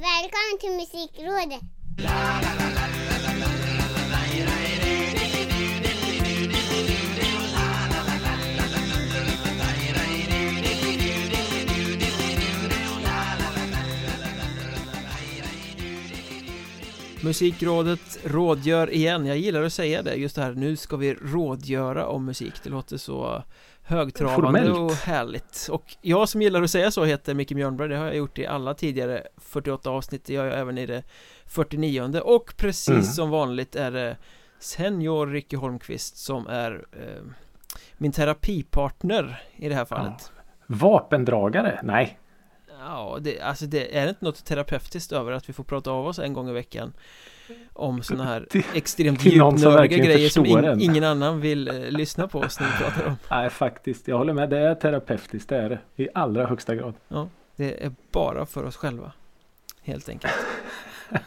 Välkommen till Musikrådet! Musikrådet rådgör igen, jag gillar att säga det just det här Nu ska vi rådgöra om musik Det låter så högtravande Formellt. och härligt Och jag som gillar att säga så heter Micke Mjörnberg Det har jag gjort i alla tidigare 48 avsnitt Det gör jag även i det 49 Och precis Mm. som vanligt är det Senior Ricky Holmqvist som är eh, Min terapipartner i det här fallet Vapendragare? Nej. Ja, det, alltså det är inte något terapeutiskt över att vi får prata av oss en gång i veckan Om sådana här Till- extremt till djupnördiga grejer som en. ingen annan vill eh, lyssna på oss när vi pratar om Nej, faktiskt. Jag håller med. Det är terapeutiskt. Det är det. I allra högsta grad. Det är bara för oss själva Helt enkelt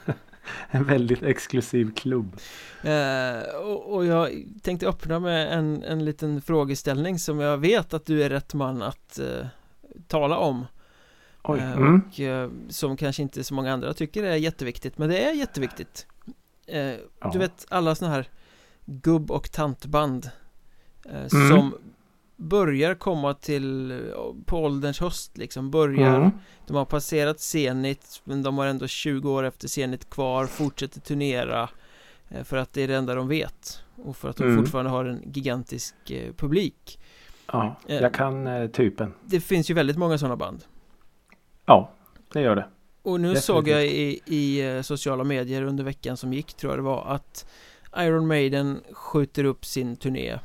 En väldigt exklusiv klubb. eh, och, och jag tänkte öppna med en, en liten frågeställning som jag vet att du är rätt man att eh, tala om Mm. Och eh, som kanske inte så många andra tycker är jätteviktigt Men det är jätteviktigt eh, Ja. Du vet alla såna här gubb och tantband eh, Mm. Som börjar komma till eh, på ålderns höst liksom Börjar Mm. De har passerat Zenit Men de har ändå 20 år efter Zenit kvar Fortsätter turnera eh, För att det är det enda de vet Och för att de Mm. fortfarande har en gigantisk eh, publik Ja, Eh. jag kan eh, typen. Det finns ju väldigt många sådana band Ja, det gör det. Och nu Definitivt. såg jag i, i eh, sociala medier under veckan som gick tror jag det var att Iron Maiden skjuter upp sin turné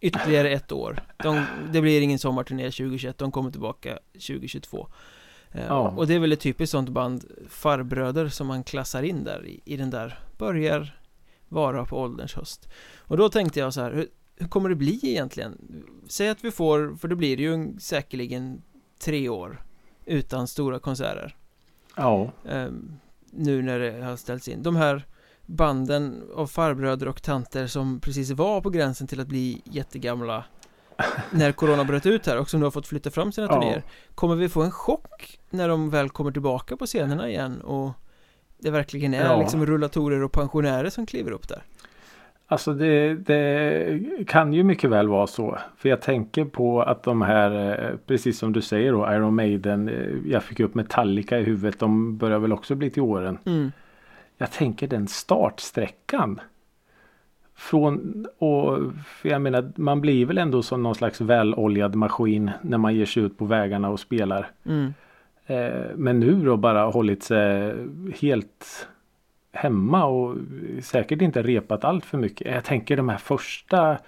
Ytterligare ett år de, Det blir ingen sommarturné 2021, de kommer tillbaka 2022 Eh, Ja. Och det är väl ett typiskt sånt band Farbröder som man klassar in där i, i den där Börjar vara på ålderns höst Och då tänkte jag så här hur, hur kommer det bli egentligen? Säg att vi får, för det blir ju en- säkerligen tre år Utan stora konserter Ja, Ehm, nu när det har ställts in. De här banden av farbröder och tanter som precis var på gränsen till att bli jättegamla när corona bröt ut här och som nu har fått flytta fram sina Ja. turnéer. Kommer vi få en chock när de väl kommer tillbaka på scenerna igen och det verkligen är Ja. liksom rullatorer och pensionärer som kliver upp där? Alltså det, det kan ju mycket väl vara så. För jag tänker på att de här, eh, precis som du säger då, Iron Maiden. eh, Jag fick upp Metallica i huvudet. De börjar väl också bli till åren. Mm. Jag tänker den startsträckan. Från och för jag menar man blir väl ändå som någon slags väloljad maskin när man ger sig ut på vägarna och spelar. Mm. Eh, men nu då bara hållit sig helt hemma och säkert inte repat allt för mycket. Jag tänker de här första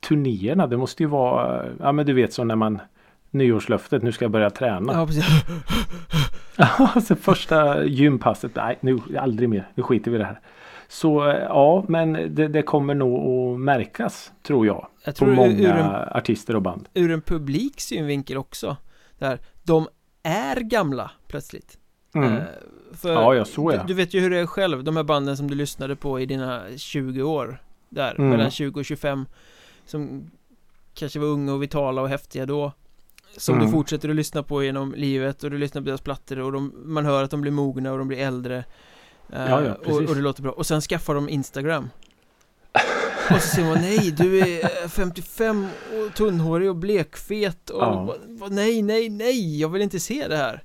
turnéerna. Det måste ju vara, ja men du vet så när man nyårslöftet, nu ska jag börja träna. Ja, precis. Alltså första gympasset, nej nu aldrig mer, nu skiter vi i det här. Så ja, men det, det kommer nog att märkas tror jag. Jag På tror många ur en artister och band. ur en publik synvinkel också. Där de är gamla plötsligt. Mm. Eh, För Ja, ja, så du, ja. du vet ju hur det är själv, de här banden som du lyssnade på i dina 20 år Där, Mm. mellan 20 och 25 Som kanske var unga och vitala och häftiga då Som Mm. du fortsätter att lyssna på genom livet och du lyssnar på deras plattor och de, man hör att de blir mogna och de blir äldre Eh, Ja, ja, och, och det låter bra, och sen skaffar de Instagram Och så säger man nej, du är eh, 55 och tunnhårig och blekfet och Ja. nej, nej, nej, jag vill inte se det här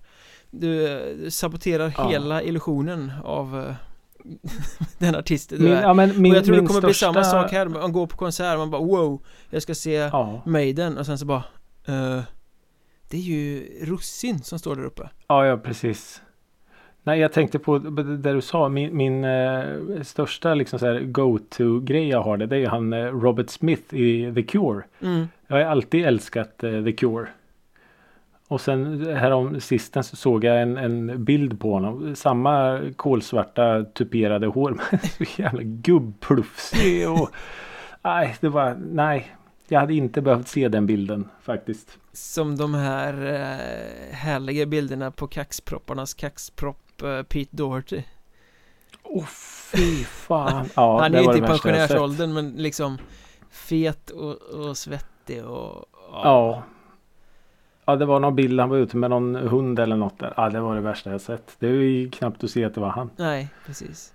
Du eh, saboterar Ja. hela illusionen av eh, den artisten du Min, är ja, men min, Och jag tror det kommer bli största... samma sak här, man går på konsert, man bara wow Jag ska se Ja, Maiden och sen så bara eh, Det är ju Russin som står där uppe ja, ja precis. Nej, jag tänkte på det där du sa. Min, min eh, största liksom så här go-to-grej jag har det, det är ju han eh, Robert Smith i The Cure. mm. Jag har alltid älskat eh, The Cure. Och sen härom sistens så såg jag en, en bild på honom. Samma kolsvarta tuperade hår. Men så jävla gubbplufsig och... Nej, det var... Nej. Jag hade inte behövt se den bilden faktiskt. Som de här eh, härliga bilderna på kaxpropparnas kaxpropp eh, Pete Doherty Åh fy fan. Ja, Han är ju inte i pensionärsåldern men liksom Fet och, och svettig och Ja. Ja det var någon bild han var ute med någon hund eller något där. Ja det var det värsta jag sett. Det är ju knappt att se att det var han. Nej, precis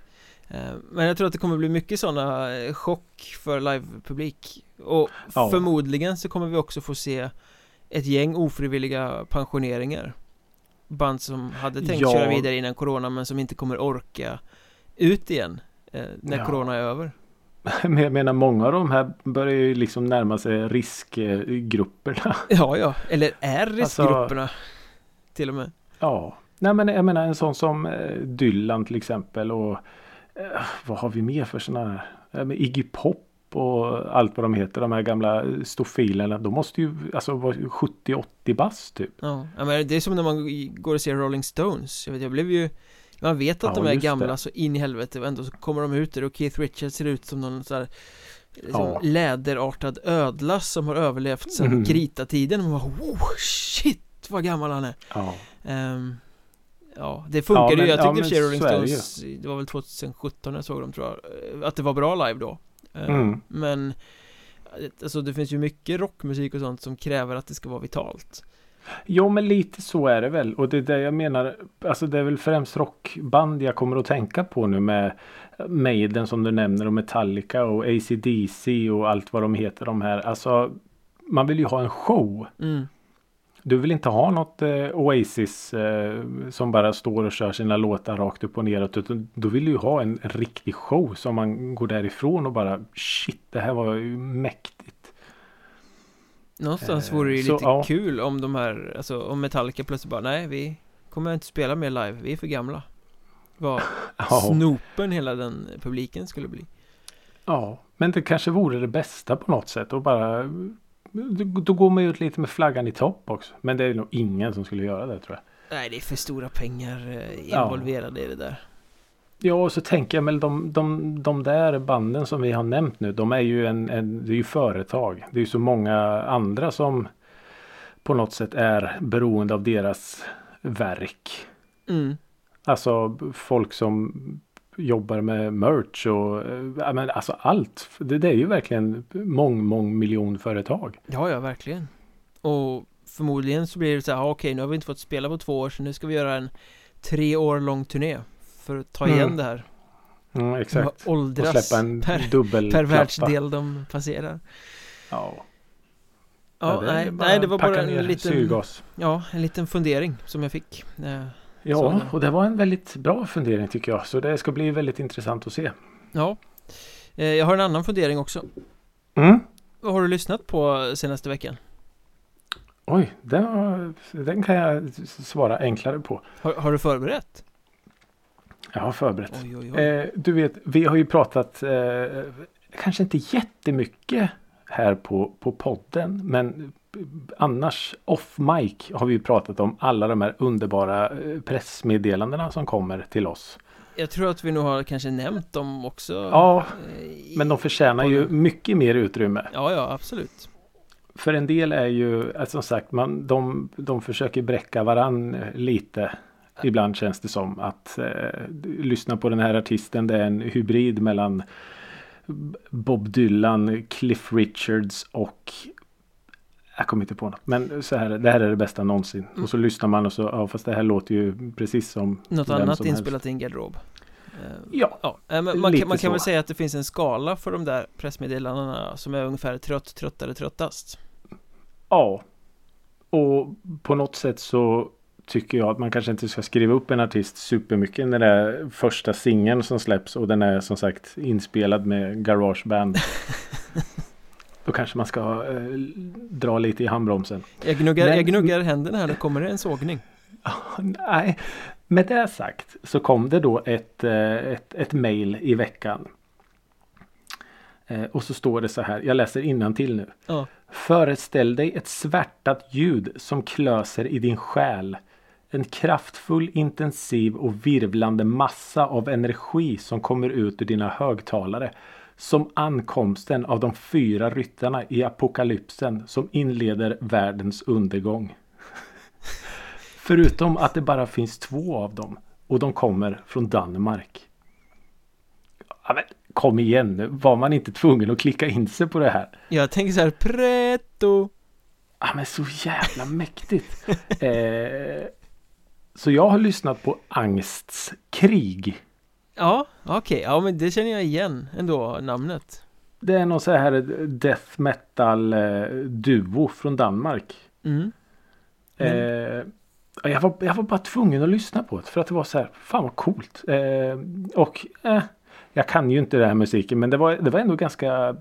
Eh, Men jag tror att det kommer bli mycket sådana eh, chock för livepublik Och Ja. förmodligen så kommer vi också få se ett gäng ofrivilliga pensioneringar Band som hade tänkt Ja. köra vidare innan corona men som inte kommer orka ut igen eh, När Ja. corona är över Men jag menar många av de här börjar ju liksom närma sig riskgrupperna. Ja, ja, eller är Alltså- riskgrupperna till och med Ja. Nej men jag menar en sån som eh, Dylan till exempel och eh, vad har vi mer för sådana här? Iggy Pop och allt vad de heter. De här gamla stofilerna. De måste ju alltså vara 70-80 bast typ. Ja, ja, men det är som när man går och ser Rolling Stones Jag vet, jag blev ju Man vet att Ja, de är gamla det. så in i helvete och ändå så kommer de ut där och Keith Richards ser ut som någon sån här liksom Ja. läderartad ödla som har överlevt sedan Mm. Krita-tiden och man bara oh, shit vad gammal han är Ja. Ehm, Ja, det funkade men- ju, jag ja, tyckte men Rolling är det Stones Det var väl 2017 jag såg dem tror jag Att det var bra live då Ehm, Mm. Men Alltså det finns ju mycket rockmusik och sånt som kräver att det ska vara vitalt Jo men lite så är det väl. Och det är det jag menar. Alltså det är väl främst rockband jag kommer att tänka på nu med Maiden som du nämner och Metallica och AC/DC och allt vad de heter de här. Alltså man vill ju ha en show. mm. Du vill inte ha något eh, Oasis eh, som bara står och kör sina låtar rakt upp och neråt. Utan då vill du ju ha en, en riktig show som man går därifrån och bara shit det här var ju mäktigt. Någonstans Eh, vore det ju så, lite ja. kul om de här, alltså om Metallica plötsligt bara nej vi kommer inte spela mer live, vi är för gamla Vad Ja. snopen hela den publiken skulle bli Ja, men det kanske vore det bästa på något sätt och bara då, går man ut lite med flaggan i topp också. Men det är nog ingen som skulle göra det tror jag. Nej det är för stora pengar eh, Ja. involverade i det där Ja, och så tänker jag men de, de, de där banden som vi har nämnt nu, de är ju en, en det är ju företag. Det är ju så många andra som på något sätt är beroende av deras verk. mm. Alltså folk som jobbar med merch och eh, ja, men alltså allt. Det, det är ju verkligen mång, mång miljonföretag. Ja ja verkligen Och förmodligen så blir det så här, ah, okej nu har vi inte fått spela på två år så nu ska vi göra en tre år lång turné För att ta igen Mm. det här Mm, De exakt. Och åldras släppa en per, dubbel per världsdel de passerar Ja, Ja, det nej, nej det var bara en liten syrgas. Ja, en liten fundering som jag fick eh, Ja, och det var en väldigt bra fundering tycker jag. Så det ska bli väldigt intressant att se. Ja Eh, Jag har en annan fundering också Mm. Vad har du lyssnat på senaste veckan? Oj, den, den kan jag svara enklare på. Har, har du förberett? Jag har förberett. Oj, oj, oj Eh, du vet, vi har ju pratat eh, kanske inte jättemycket här på, på podden. Men annars off mic har vi ju pratat om alla de här underbara eh, pressmeddelandena som kommer till oss. Jag tror att vi nog har kanske nämnt dem också Ja, eh, i- men de förtjänar ju mycket mer utrymme. Ja, ja, absolut För en del är ju, alltså, som sagt, man, de, de försöker bräcka varann lite. Ibland känns det som att eh, lyssna på den här artisten. Det är en hybrid mellan Bob Dylan, Cliff Richards och jag kommer inte på något. Men så här, det här är det bästa någonsin. Mm. Och så lyssnar man och så, ja fast det här låter ju precis som Något annat som inspelat i en garderob Eh, Ja, Ja, eh, men man Lite kan, man kan väl säga att det finns en skala för de där pressmeddelandena som är ungefär trött, tröttare, tröttast Ja. Och på något sätt så tycker jag att man kanske inte ska skriva upp en artist supermycket när det är första singeln som släpps och den är som sagt inspelad med garageband. Då kanske man ska eh, dra lite i handbromsen. Jag gnuggar, Men- jag gnuggar händerna här, nu kommer det en sågning Nej, med det sagt så kom det då ett, eh, ett, ett mail i veckan. Eh, Och så står det så här, jag läser till nu. Ja, Föreställ dig ett svärtat ljud som klöser i din själ. En kraftfull, intensiv och virvlande massa av energi som kommer ut ur dina högtalare. Som ankomsten av de fyra ryttarna i apokalypsen som inleder världens undergång. Förutom att det bara finns två av dem och de kommer från Danmark. Ja, men, kom igen nu, var man inte tvungen att klicka in sig på det här? jag tänker så här, pretto Ja men så jävla mäktigt. Eh, så jag har lyssnat på Angsts krig. Ja, okej, ja men det känner jag igen ändå, namnet Det är någon så här death metal eh, duo från Danmark. mm. Eh, jag, var, jag var bara tvungen att lyssna på det för att det var så här, fan vad coolt. Eh, och eh, jag kan ju inte den här musiken men det var, det var ändå ganska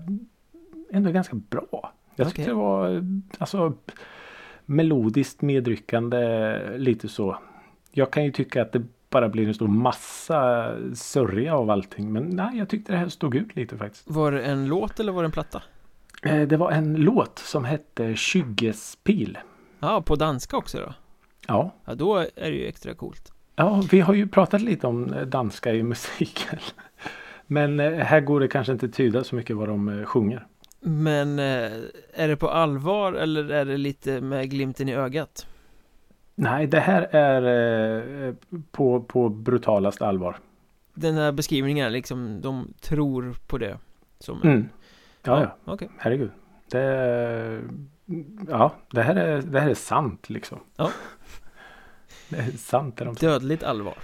ändå ganska bra. Jag tyckte det var alltså melodiskt medryckande lite så. Jag kan ju tycka att det bara blir en stor massa sörja av allting. Men nej, jag tyckte det här stod ut lite faktiskt. Var det en låt eller var det en platta? Eh, Det var en låt som hette Skyggespil. Ja, på danska också då? Ja, Ja, då är det ju extra coolt Ja, vi har ju pratat lite om eh, danska i musiken. Men eh, här går det kanske inte tyda så mycket vad de eh, sjunger. Men är det på allvar eller är det lite med glimten i ögat? Nej, det här är eh, på, på brutalast allvar. Den här beskrivningen liksom, de tror på det som Mm. Ja, ja, okej herregud. Det, ja, det här, är, det här är sant liksom. Ja. Det är sant det de Dödligt allvar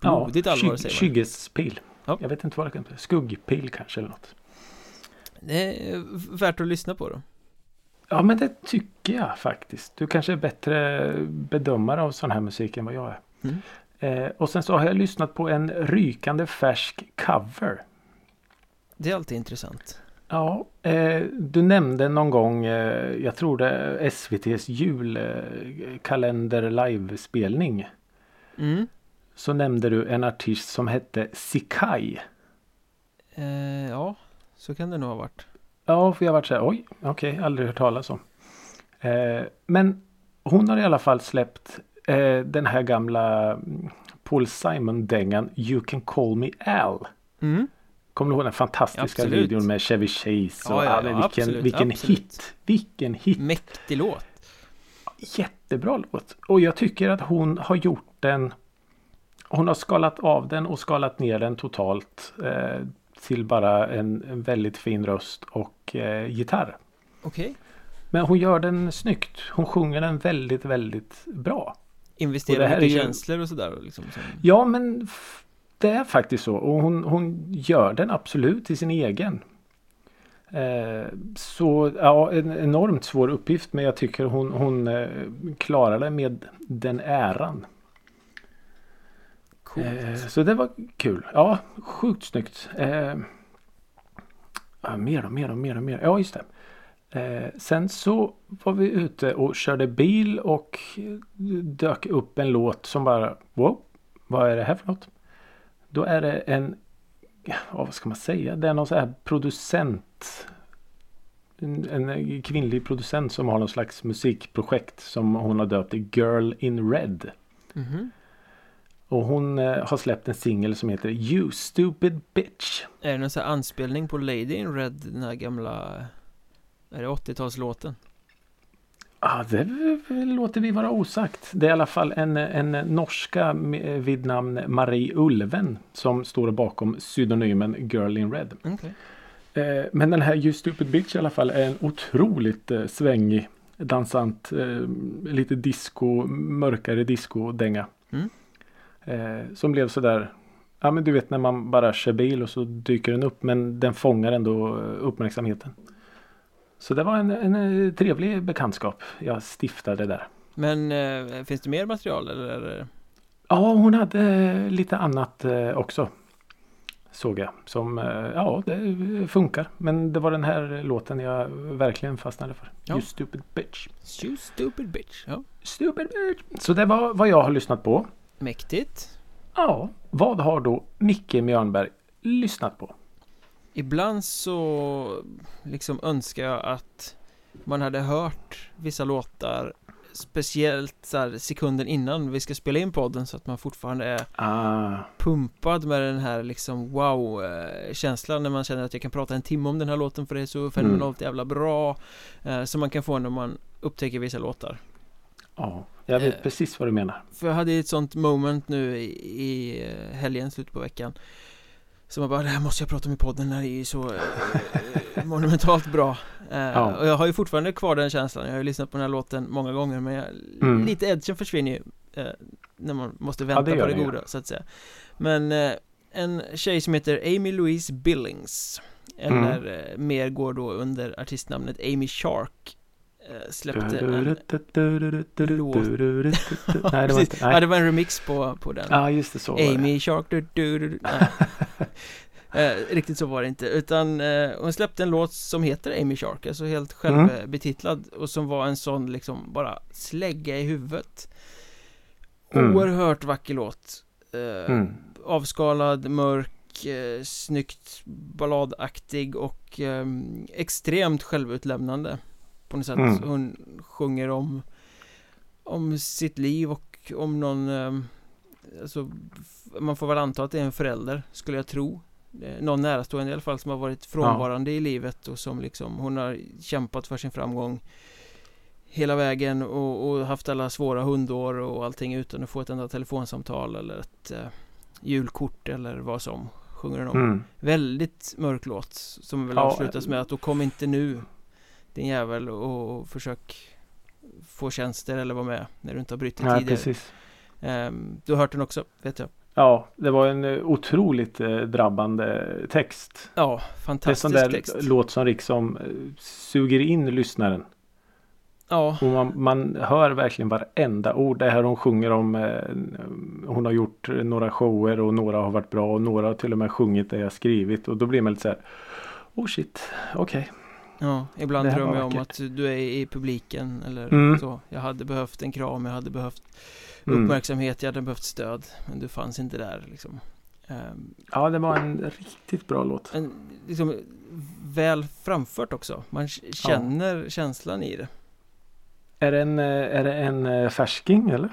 Blodigt allvar sky- säger man Skyggespil. Ja. Jag vet inte vad det kan vara. Skuggpil kanske eller något. Det är värt att lyssna på då Ja men det tycker jag faktiskt. Du kanske är bättre bedömare av sån här musik än vad jag är. Mm. Eh, och sen så har jag lyssnat på en rykande färsk cover. Det är alltid intressant Ja, eh, du nämnde någon gång, eh, jag tror det SVTs julkalender livespelning. mm. Så nämnde du en artist som hette Sikai. eh, Ja, så kan det nog ha varit Ja, för jag varit så här, oj, okej, aldrig hört talas om. Eh, men hon har i alla fall släppt eh, den här gamla mm, Paul Simon-dängan You can call me Al. mm. Kommer du ihåg den fantastiska Absolut. videon med Chevy Chase? Och, Ja, ja, ja, vilken absolut, vilken absolut. hit! Vilken hit! Mäktig låt Jättebra låt. Och jag tycker att hon har gjort den Hon har skalat av den och skalat ner den totalt eh, till bara en, en väldigt fin röst och eh, gitarr. Okej Men hon gör den snyggt. Hon sjunger den väldigt, väldigt bra. Och Investera det här mycket ju- känslor och sådär liksom, som... Ja, men det är faktiskt så. Och hon, hon gör den absolut till sin egen. Eh, så ja, en enormt svår uppgift. Men jag tycker hon, hon eh, klarar det med den äran. Coolt Eh, så det var kul. Ja, sjukt snyggt. Eh, ja, mer och mer och mer och mer. Ja, just det. Eh, sen så var vi ute och körde bil och dök upp en låt som bara wow, vad är det här för något? Då är det en, ja, vad ska man säga, det är någon så här producent. En, en kvinnlig producent som har någon slags musikprojekt som hon har döpt till Girl in Red. Mhm. Och hon eh, har släppt en singel som heter You Stupid Bitch. Är det någon sån här anspelning på Lady in Red, den här gamla Är det 80-talslåten? Ja, det låter vi vara osagt. Det är i alla fall en, en norska vid namn Marie Ulven som står bakom pseudonymen Girl in Red. Okej Eh, men den här You Stupid Bitch i alla fall är en otroligt eh, svängig, dansant, lite disco, mörkare disco-dänga. Mm. Eh, som blev sådär, ja men du vet när man bara kör bil och så dyker den upp men den fångar ändå uppmärksamheten. Så det var en, en eh, trevlig bekantskap jag stiftade där. Men eh, finns det mer material eller? Ja, hon hade eh, lite annat eh, också. Såg jag. Som, ja, det funkar. Men det var den här låten jag verkligen fastnade för. Ja. You stupid bitch. You stupid bitch Ja, Stupid bitch. Så det var vad jag har lyssnat på. Mäktigt. Ja, vad har då Micke Mjörnberg lyssnat på? Ibland så liksom önskar jag att man hade hört vissa låtar Speciellt så här sekunden innan vi ska spela in podden så att man fortfarande är Ah, pumpad med den här liksom wow eh, när man känner att jag kan prata en timme om den här låten för det är så fenomenalt jävla bra eh, Som man kan få när man upptäcker vissa låtar ja, jag vet Eh. precis vad du menar. För jag hade ett sånt moment nu i, i eh, helgen, slutet på veckan Som jag bara, det här måste jag prata om i podden, det här är ju så eh, monumentalt bra eh, Ja. Och jag har ju fortfarande kvar den känslan, jag har ju lyssnat på den här låten många gånger Men jag, Mm. lite edgen försvinner ju eh, När man måste vänta det på det goda, så att säga Men en tjej som heter Amy Louise Billings Eller Mm. mer går då under artistnamnet Amy Shark Eh, släppte en låt. Nej, det var inte, nej. Ja, det var en remix på, på den Ja, just det. Så var det. Amy Shark du, du, du, du. Nej. Eh, riktigt så var det inte utan eh, hon släppte en låt som heter Amy Shark Alltså helt Mm. självbetitlad och som var en sån liksom bara slägga i huvudet Mm. Oerhört vacker låt eh, Mm. Avskalad, mörk, eh, snyggt balladaktig och eh, extremt självutlämnande på något sätt Mm. Hon sjunger om Om sitt liv och om någon eh, Alltså Man får väl anta att det är en förälder skulle jag tro Eh, Någon närstående i alla fall som har varit frånvarande i livet och som liksom Hon har kämpat för sin framgång Hela vägen och, och haft alla svåra hundår och allting utan att få ett enda telefonsamtal eller ett eh, julkort eller vad som sjunger hon om. Mm. Väldigt mörk låt som väl Ja, avslutas med att då kom inte nu din jävel och, och försök få tjänster eller vara med när du inte har Nej, tidigare. precis. Ehm, du har hört den också, vet jag. Ja, det var en eh, otroligt eh, drabbande text. Ja, Det är en fantastisk sån där text. låt som liksom suger in lyssnaren. Ja, Och man, man hör verkligen varenda ord. Det här hon sjunger om. Hon har gjort några shower och några har varit bra och några har till och med sjungit det jag skrivit. Och då blir man lite så här. Oh shit, okej. Ja, ibland drömmer jag om att du är i publiken eller Mm. så. Jag hade behövt en kram, jag hade behövt Mm. uppmärksamhet, jag hade behövt stöd. Men du fanns inte där liksom. Ehm, Ja, det var en riktigt bra låt. en, liksom väl framfört också. Man känner känslan i det. Är det en, eh, är det en eh, färsking eller?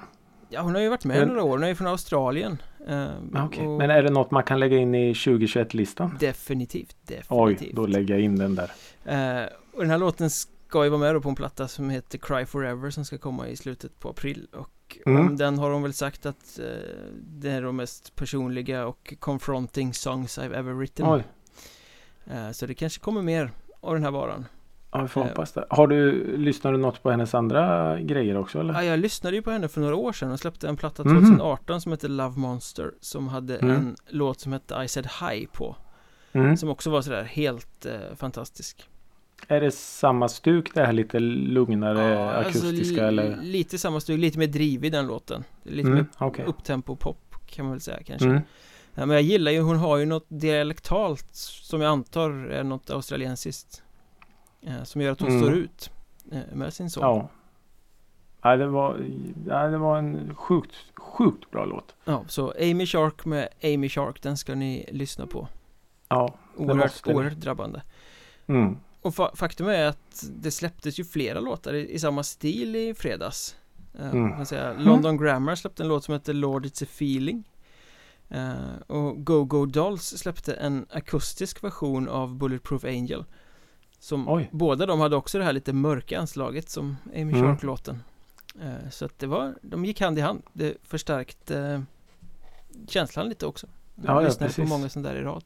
Ja, hon har ju varit med Men- några år. Hon är ju från Australien. Ehm, Ja, okej. och Men är det något man kan lägga in i 2021-listan? Definitivt, Oj, definitivt. då lägger jag in den där. Eh, och den här låten ska ju vara med då på en platta som heter Cry Forever som ska komma i slutet på april. Och Mm. om den har hon väl sagt att eh, det är de mest personliga och confronting songs I've ever written. Oj, Eh, så det kanske kommer mer av den här varan. Ja, vi får Eh. hoppas det. Har du, lyssnar du något på hennes andra grejer också eller? Ja, jag lyssnade ju på henne för några år sedan och släppte en platta Mhm. 2018 som heter Love Monster som hade Mm. en låt som hette I said hi på. Mm. Som också var sådär helt eh, fantastisk. Är det samma stuk det här lite lugnare Ja, alltså akustiska li- eller? Lite samma stuk, lite mer drivig den låten. Lite Mm, mer okej. upptempo pop kan man väl säga kanske. Mm. Ja, men jag gillar ju, hon har ju något dialektalt som jag antar är något australiensiskt. Eh, som gör att hon Mm. står ut eh, med sin sång. Ja. Ja, det var, ja, det var en sjukt, sjukt bra låt. Ja, så Amy Shark med Amy Shark, den ska ni lyssna på. Ja. Oerhört, måste ni. oerhört drabbande. Mm. Och fa- faktum är att det släpptes ju flera låtar i, i samma stil i fredags. Uh, Mm. man säga. London Grammar släppte en låt som heter Lord It's a Feeling. Eh, och Go Go Dolls släppte en akustisk version av Bulletproof Angel. Som Oj. båda de hade också det här lite mörka anslaget som Amy Mm. Shark-låten. Eh, så att det var, de gick hand i hand. Det förstärkte eh, känslan lite också. Jag Ja, ja, lyssnade på precis. många sådana där i rad.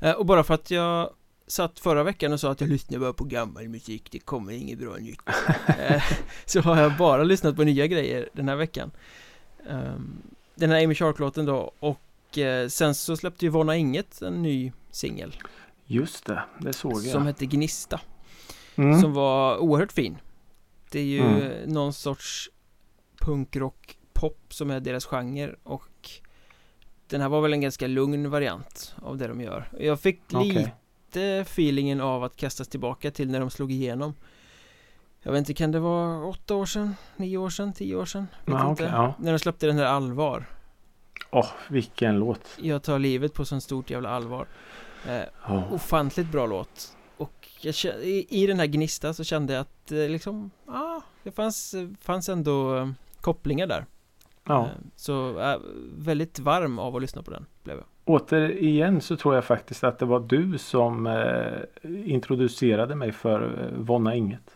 Eh, och bara för att jag satt förra veckan och sa att jag lyssnar bara på gammal musik, det kommer inget bra nytt. Så har jag bara lyssnat på nya grejer den här veckan. Ehm, den här Amy Shark-låten då och sen så släppte ju Vonna Inget en ny singel Just det, det såg jag. som hette Gnista mm. som var oerhört fin. Det är ju Mm. någon sorts punkrock pop som är deras genre och den här var väl en ganska lugn variant av det de gör. Jag fick Okej. lite feelingen av att kastas tillbaka till när de slog igenom. Jag vet inte, kan det vara åtta år sedan? Nio år sedan? Tio år sedan? Vet Ja, inte. okej, ja. När de släppte den här Allvar. Åh, vilken låt. Jag tar livet på sånt stort jävla allvar. Eh, Ja. ofantligt bra låt. Och jag, i, i den här Gnista så kände jag att eh, liksom, ah, det fanns, fanns ändå eh, kopplingar där. ja. Eh, så eh, väldigt varm av att lyssna på den, blev jag. Återigen så tror jag faktiskt att det var du som eh, introducerade mig för Vonna Inget.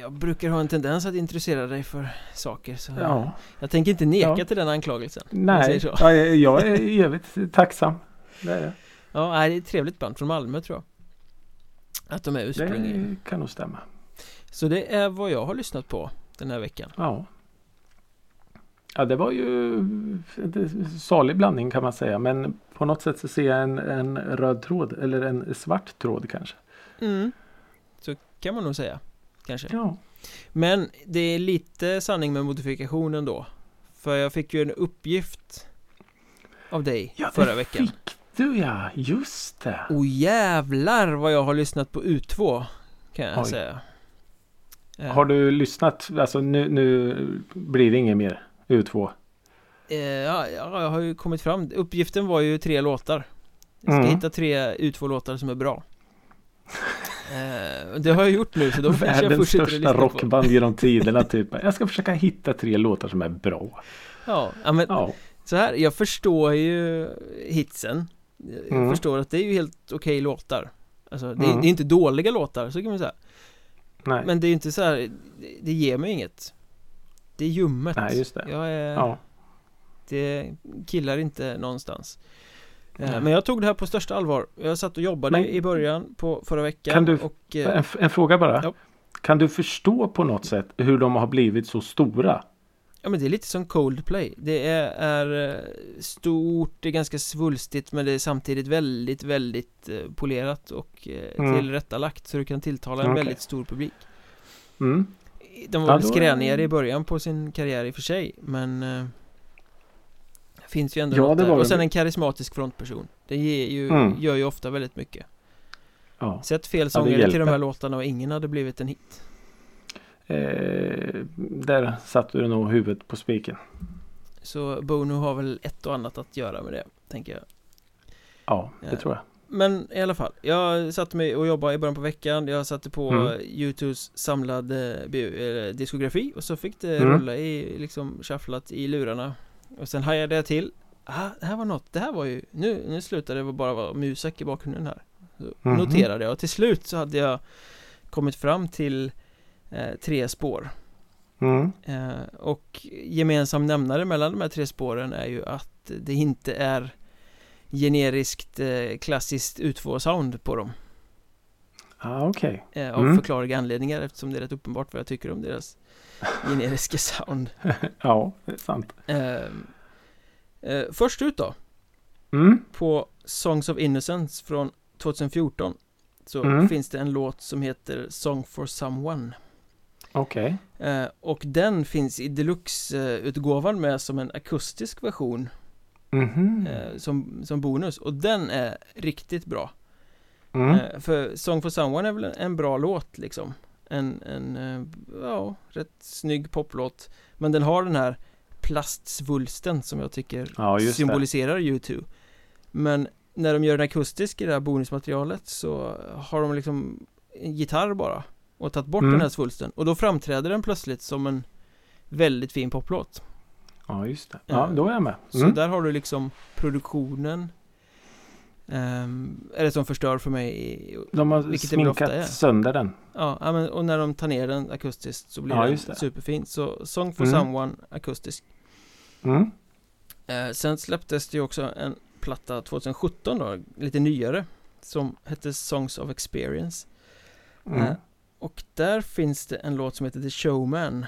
Jag brukar ha en tendens att intressera dig för saker, så Ja. jag tänker inte neka Ja. till den anklagelsen. jag Nej, säger så. ja, jag är evigt tacksam. det är det. Ja, det är ett trevligt band från Malmö tror jag. Att de är ursprungligen. Det kan nog stämma. Så det är vad jag har lyssnat på den här veckan. Ja. Ja, det var ju en salig blandning kan man säga. Men på något sätt så ser jag en, en röd tråd eller en svart tråd kanske. Mm. Så kan man nog säga. Kanske. Ja. Men det är lite sanning med modifikation ändå. För jag fick ju en uppgift av dig Ja, förra det veckan. fick du ja, just det. Och jävlar vad jag har lyssnat på U2 Kan jag Oj. säga Eh, Har du lyssnat? Alltså nu, nu blir det inget mer U2. eh, ja, ja, jag har ju kommit fram Uppgiften var ju tre låtar Jag ska Mm. hitta tre U2-låtar som är bra eh, Det har jag gjort nu så då kanske jag fortsätter att största lyssna på rockband genom tiderna typ. Jag ska försöka hitta tre låtar som är bra. Ja men Ja. så här, jag förstår ju hitsen Jag Mm. förstår att det är ju helt okej låtar Alltså det, är- Mm. det är inte dåliga låtar, så kan man säga Nej. Men det är ju inte så här, det, det ger mig inget Det är ljummet Nej, just det. Jag är, Ja. det killar inte någonstans Eh, Nej. Men jag tog det här på största allvar Jag satt och jobbade Men- i början på förra veckan Kan du- och eh, En, en fråga bara. Ja. Kan du förstå på något sätt hur de har blivit så stora? Ja men det är lite som Coldplay Det är, är eh, stort, det är ganska svulstigt men det är samtidigt väldigt, väldigt eh, polerat och eh, Mm. tillrättalagt så du kan tilltala en Okej. väldigt stor publik Mm. De var Ja, väl skränigare i början på sin karriär i och för sig men eh, Finns ju ändå Ja, något där. Och sen en karismatisk frontperson Det ger ju, Mm. gör ju ofta väldigt mycket Ja. Sett fel sångare till hjälper. de här låtarna och ingen hade blivit en hit Eh, där satte du nog huvudet på spiken. Så Bono har väl ett och annat att göra med det, tänker jag Ja, det Ja. tror jag. Men i alla fall, jag satte mig och jobbade i början på veckan Jag satte på Mm. Youtubes samlade eh, diskografi och så fick det Mm. rulla i, liksom shufflat i lurarna Och sen hajade jag till Ah, det här var något, det här var ju, nu, nu slutade det bara vara musik i bakgrunden här så Mhm. Noterade jag och till slut så hade jag kommit fram till eh, tre spår Mm. eh, Och gemensam nämnare mellan de här tre spåren är ju att det inte är generiskt eh, klassiskt U2-sound på dem Ah, Okej. eh, Av Mm. förklarliga anledningar eftersom det är rätt uppenbart vad jag tycker om deras generiska sound Ja, det är sant. eh, eh, Först ut då Mm. På Songs of Innocence från 2014 Så Mm. finns det en låt som heter Song for Someone Okej. eh, Och den finns i deluxe-utgåvan med som en akustisk version. Mhm. eh, som, som bonus. Och den är riktigt bra. Mm. eh, För Song for Someone är väl en, en bra låt liksom. En, en eh, ja, rätt snygg poplåt. Men den har den här plastsvulsten som jag tycker Ja, symboliserar U2 Men när de gör den akustisk i det här bonusmaterialet så har de liksom en gitarr bara och tagit bort Mm. den här svulsten och då framträder den plötsligt som en väldigt fin poplåt Ja, just det. Ja, Eh, då är jag med. Så Mm. där har du liksom produktionen ehm, Är det som förstör för mig De har sminkat sönder den. Ja, men, och när de tar ner den akustiskt så blir Ja, den superfint Så Song for Mm. Someone akustisk Mm. Eh, sen släpptes det ju också en platta 2017 då, lite nyare Som hette Songs of Experience Mm. Eh, Och där finns det en låt som heter The Showman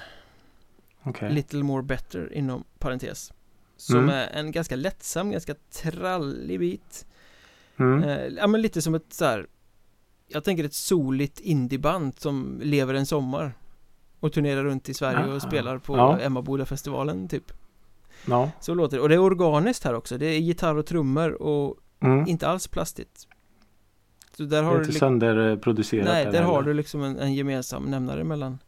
Okej. Little More Better inom parentes Som Mm. är en ganska lättsam, ganska trallig bit Mm. eh, Ja men lite som ett så här. Jag tänker ett soligt indieband som lever en sommar Och turnerar runt i Sverige Ah, och spelar på ja. Emmaboda-festivalen typ Ja. Så låter det, och det är organiskt här också Det är gitarr och trummor och Mm. inte alls plastigt Så där Det har är du inte sönderproducerat. Nej, där har du liksom en, en gemensam nämnare mellan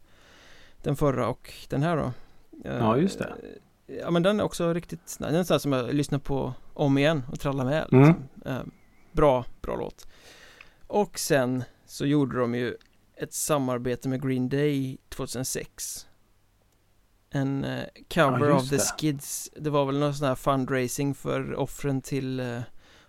Den förra och den här då Eh, Ja, just det. Ja men den är också riktigt Den är sån som jag lyssnar på om igen och trallar med Mm. liksom. Eh, Bra, bra låt Och sen så gjorde de ju ett samarbete med Green Day 2006 En eh, cover Ja, of just The det. Skids Det var väl någon sån här fundraising för offren till eh,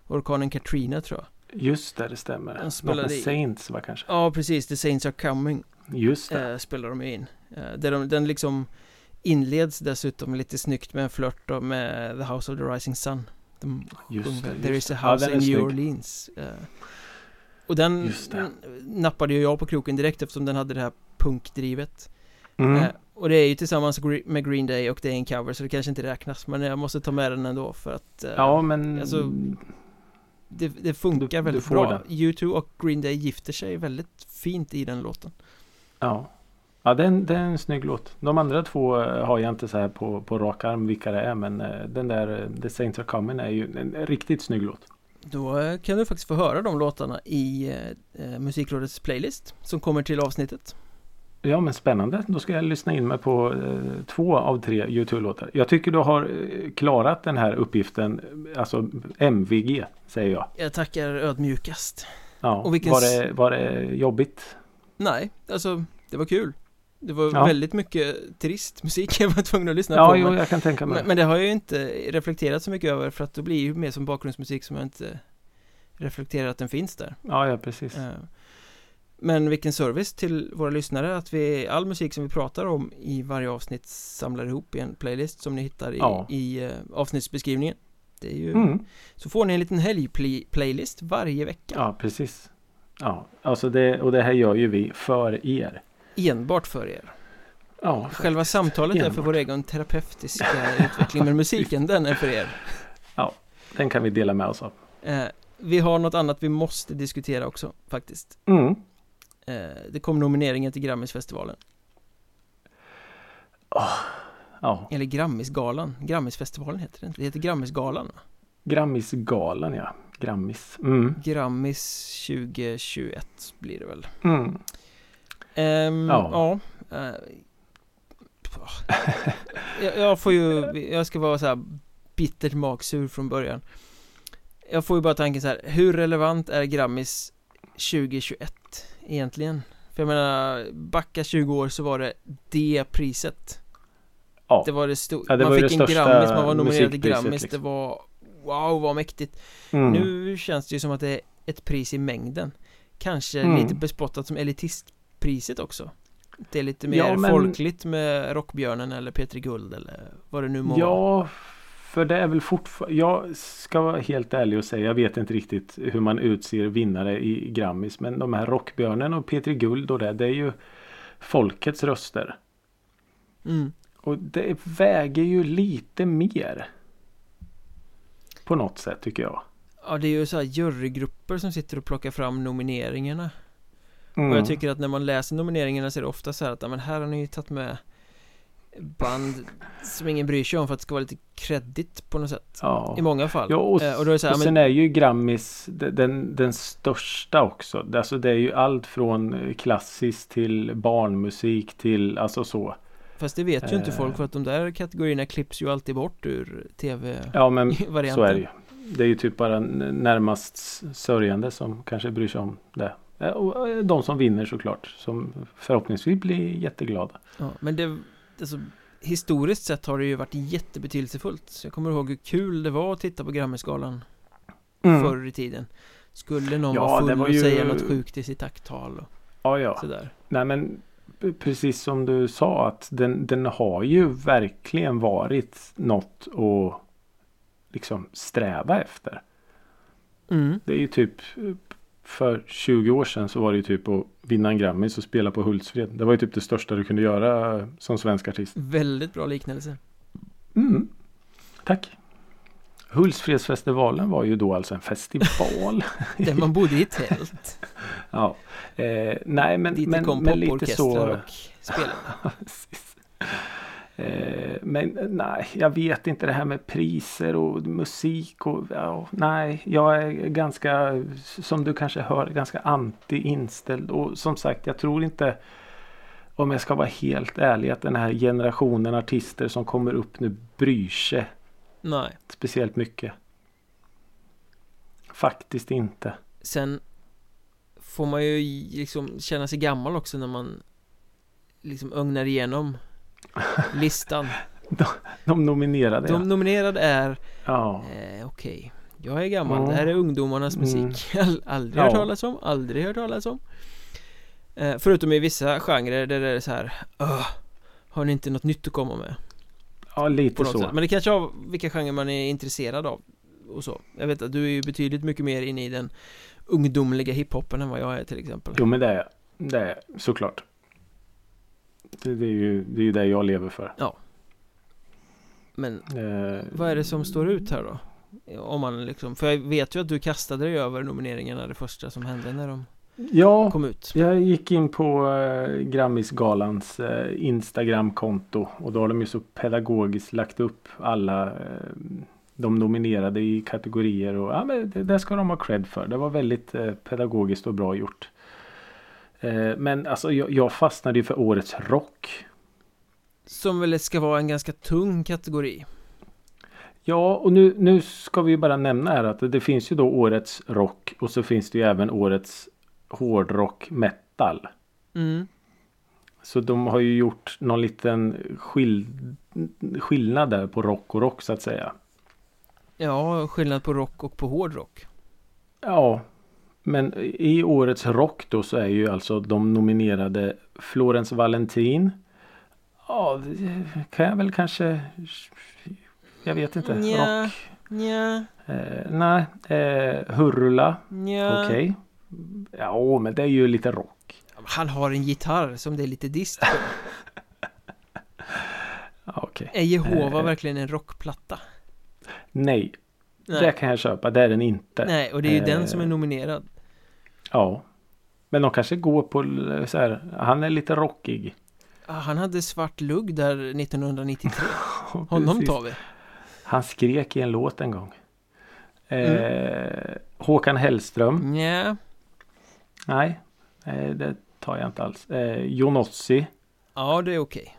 orkanen Katrina tror jag Just det, det stämmer. Något spelade i- Saints va kanske? Ja precis, The Saints Are Coming Just det. eh, spelar de in eh, där de, Den liksom inleds dessutom lite snyggt med en flört då med The House of the Rising Sun De Just sjunger det, There just is a. Ja, house är in New snygg. Orleans eh, Och den nappade ju jag på kroken direkt eftersom den hade det här punkdrivet Mm. eh, Och det är ju tillsammans med Green Day och det är en cover så det kanske inte räknas Men jag måste ta med den ändå för att eh, Ja, men alltså, det, det funkar Du- du väldigt får bra den. U2 och Green Day gifter sig väldigt fint i den låten ja. Ja, det är, en, det är en snygg låt. De andra två eh, har jag inte så här på, på rak arm vilka det är. Men eh, den där eh, The Saints Are Coming är ju en, riktigt snygg låt. Då kan du faktiskt få höra de låtarna i eh, Musikrådets playlist Som kommer till avsnittet Ja men spännande. Då ska jag lyssna in mig på eh, två av tre YouTube-låtar. Jag tycker du har eh, klarat den här uppgiften. Alltså MVG säger jag. Jag tackar ödmjukast Ja. Och vilken var, det, var det jobbigt? Nej, alltså det var kul Det var Ja. väldigt mycket trist musik jag var tvungen att lyssna Ja, på jo, men, jag kan tänka mig. men, men det har jag ju inte reflekterat så mycket över för att då blir det ju mer som bakgrundsmusik som jag inte reflekterar att den finns där Ja, ja precis. Eh, Men vilken service till våra lyssnare att vi, all musik som vi pratar om i varje avsnitt samlar ihop i en playlist som ni hittar i, Ja. i eh, avsnittsbeskrivningen Det är ju, Mm. så får ni en liten helgplaylist varje vecka Ja, precis. Ja, alltså det, och det här gör ju vi för er. Enbart för er Ja, Själva samtalet är för Enbart. vår egen terapeutiska utveckling men musiken den är för er den kan vi dela med oss av. eh, Vi har något annat vi måste diskutera också faktiskt Mm. Eh, Det kom nomineringen till Grammisfestivalen Ja, Eller Grammisgalan Grammisfestivalen heter det inte, det heter Grammisgalan? Grammisgalan ja. Grammis. Mm. Grammis 2021 blir det väl Mm. Ehm, Ja. ja eh, jag, jag får ju, jag ska vara så här bittert magsur från början Jag får ju bara tanken så här, hur relevant är Grammis 2021 egentligen? För jag menar, backa 20 år så var det det priset Ja. Det var det stora, Ja, man var fick en Grammis, man var nominerad till Grammis, liksom. det var Wow vad mäktigt Mm. Nu känns det ju som att det är ett pris i mängden Kanske Mm. lite bespottat som elitistpriset också Det är lite mer Ja, men- folkligt med Rockbjörnen eller Petri Guld eller vad det nu må vara Ja, för det är väl fortfarande. Jag ska vara helt ärlig och säga. Jag vet inte riktigt hur man utser vinnare i Grammis. Men de här Rockbjörnen och Petri Guld och det. Det är ju folkets röster. mm. Och det väger ju lite mer. På något sätt tycker jag. Ja det är ju så här jurygrupper som sitter och plockar fram nomineringarna Mm. Och jag tycker att när man läser nomineringarna så är det ofta så här att men här har ni ju tagit med Band som ingen bryr sig om för att det ska vara lite kredit på något sätt ja. I många fall Ja, och, Eh, och då är det så här, och men- sen är ju Grammis de- den, den största också. Alltså det är ju allt från eh, klassiskt till barnmusik till alltså så. Fast det vet ju inte Eh. folk för att de där kategorierna klipps ju alltid bort ur tv-varianten Ja men så är det ju. Det är ju typ bara närmast sörjande som kanske bryr sig om det. Eh, Och de som vinner såklart. Som förhoppningsvis blir jätteglada. Ja, men det, alltså, historiskt sett har det ju varit jättebetydelsefullt. Så jag kommer ihåg hur kul det var att titta på Grammisgalan förr i tiden. Skulle någon Ja, vara full var och ju- säga något sjukt i sitt tacktal och Ja ja. sådär. Nej men precis som du sa att den, den har ju verkligen varit något att liksom sträva efter. Mm. Det är ju typ för 20 år sedan så var det ju typ att vinna en Grammis och spela på Hultsfred. Det var ju typ det största du kunde göra som svensk artist. Väldigt bra liknelse. Mm. Tack. Hultsfredsfestivalen var ju då alltså en festival. Där man bodde i tält. ja. Eh, nej men, Dit det men, kom men lite poporkestrar så. och spelade. Eh, men nej, jag vet inte det här med priser och musik och ja, nej, jag är ganska som du kanske hör ganska anti inställd och som sagt jag tror inte om jag ska vara helt ärlig att den här generationen artister som kommer upp nu bryr sig Nej. speciellt mycket. Faktiskt inte. Sen får man ju liksom känna sig gammal också när man liksom ögnar igenom listan. De nominerade De nominerade är, ja. eh, okej, jag är gammal, Ja. det här är ungdomarnas Mm. musik. All, aldrig Ja. hört talas om, aldrig hört talas om. Eh, förutom i vissa genrer där det är så här, "Åh, har ni inte något nytt att komma med? ja, lite så. sätt. Men det kanske har vilka genrer man är intresserad av. och så Jag vet att du är ju betydligt mycket mer inne i den ungdomliga hiphopen än vad jag är till exempel Jo men det är jag. Det är jag, såklart. Det, det, är ju, det är ju det jag lever för. Men Eh, vad är det som står ut här då? Om man liksom, för jag vet ju att du kastade dig över nomineringarna det första som hände när de Ja, kom ut jag gick in på eh, Grammisgalans eh, Instagramkonto och då har de ju så pedagogiskt lagt upp alla eh, de nominerade i kategorier och ja, men det, det ska de ha cred för. Det var väldigt eh, pedagogiskt och bra gjort. Eh, men alltså jag, jag fastnade ju för årets rock. Som väl ska vara en ganska tung kategori Ja, och nu, nu ska vi ju bara nämna här att det finns ju då årets rock och så finns det ju även årets hårdrock metal. mm. Så de har ju gjort någon liten skill skillnad där på rock och rock så att säga. Ja, skillnad på rock och på hårdrock Ja, men i årets rock då så är ju alltså de nominerade Florence Valentin. Ja, det kan jag väl kanske. Jag vet inte. Nja. Rock. Nja, Eh, nej, eh, Hurula. Okej. Ja, men det är ju lite rock. Han har en gitarr som det är lite dist på Okej. Är Jehova Eh. verkligen en rockplatta? Nej, det Nej, kan jag köpa. Det är den inte. Nej och det är ju den Eh. som är nominerad Ja. Men de kanske går på så här. Han är lite rockig. ah, Han hade svart lugg där 1993 Honom tar vi Han skrek i en låt en gång. Eh, Håkan Hellström. Nja, Nej, eh, det tar jag inte alls. Eh, Jonossi. ja det är okej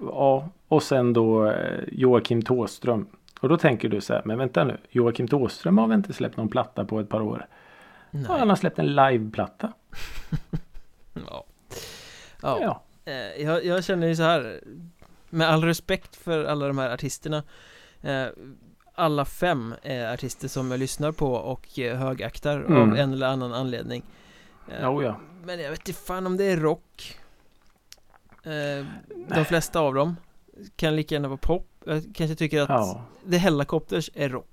Ja, och sen då eh, Joakim Tåström. Och då tänker du så här, men vänta nu. Joakim Tåström har väl inte släppt någon platta på ett par år? Nej, han har släppt en liveplatta. ja Ja, Ja. Eh, jag, jag känner ju så här Med all respekt för alla de här artisterna eh, Alla fem är artister som jag lyssnar på och eh, högaktar av Mm. en eller annan anledning Jo, ja. Men jag vet inte fan om det är rock De flesta av dem Kan lika gärna vara pop Jag kanske tycker att Ja. The Hellacopters är rock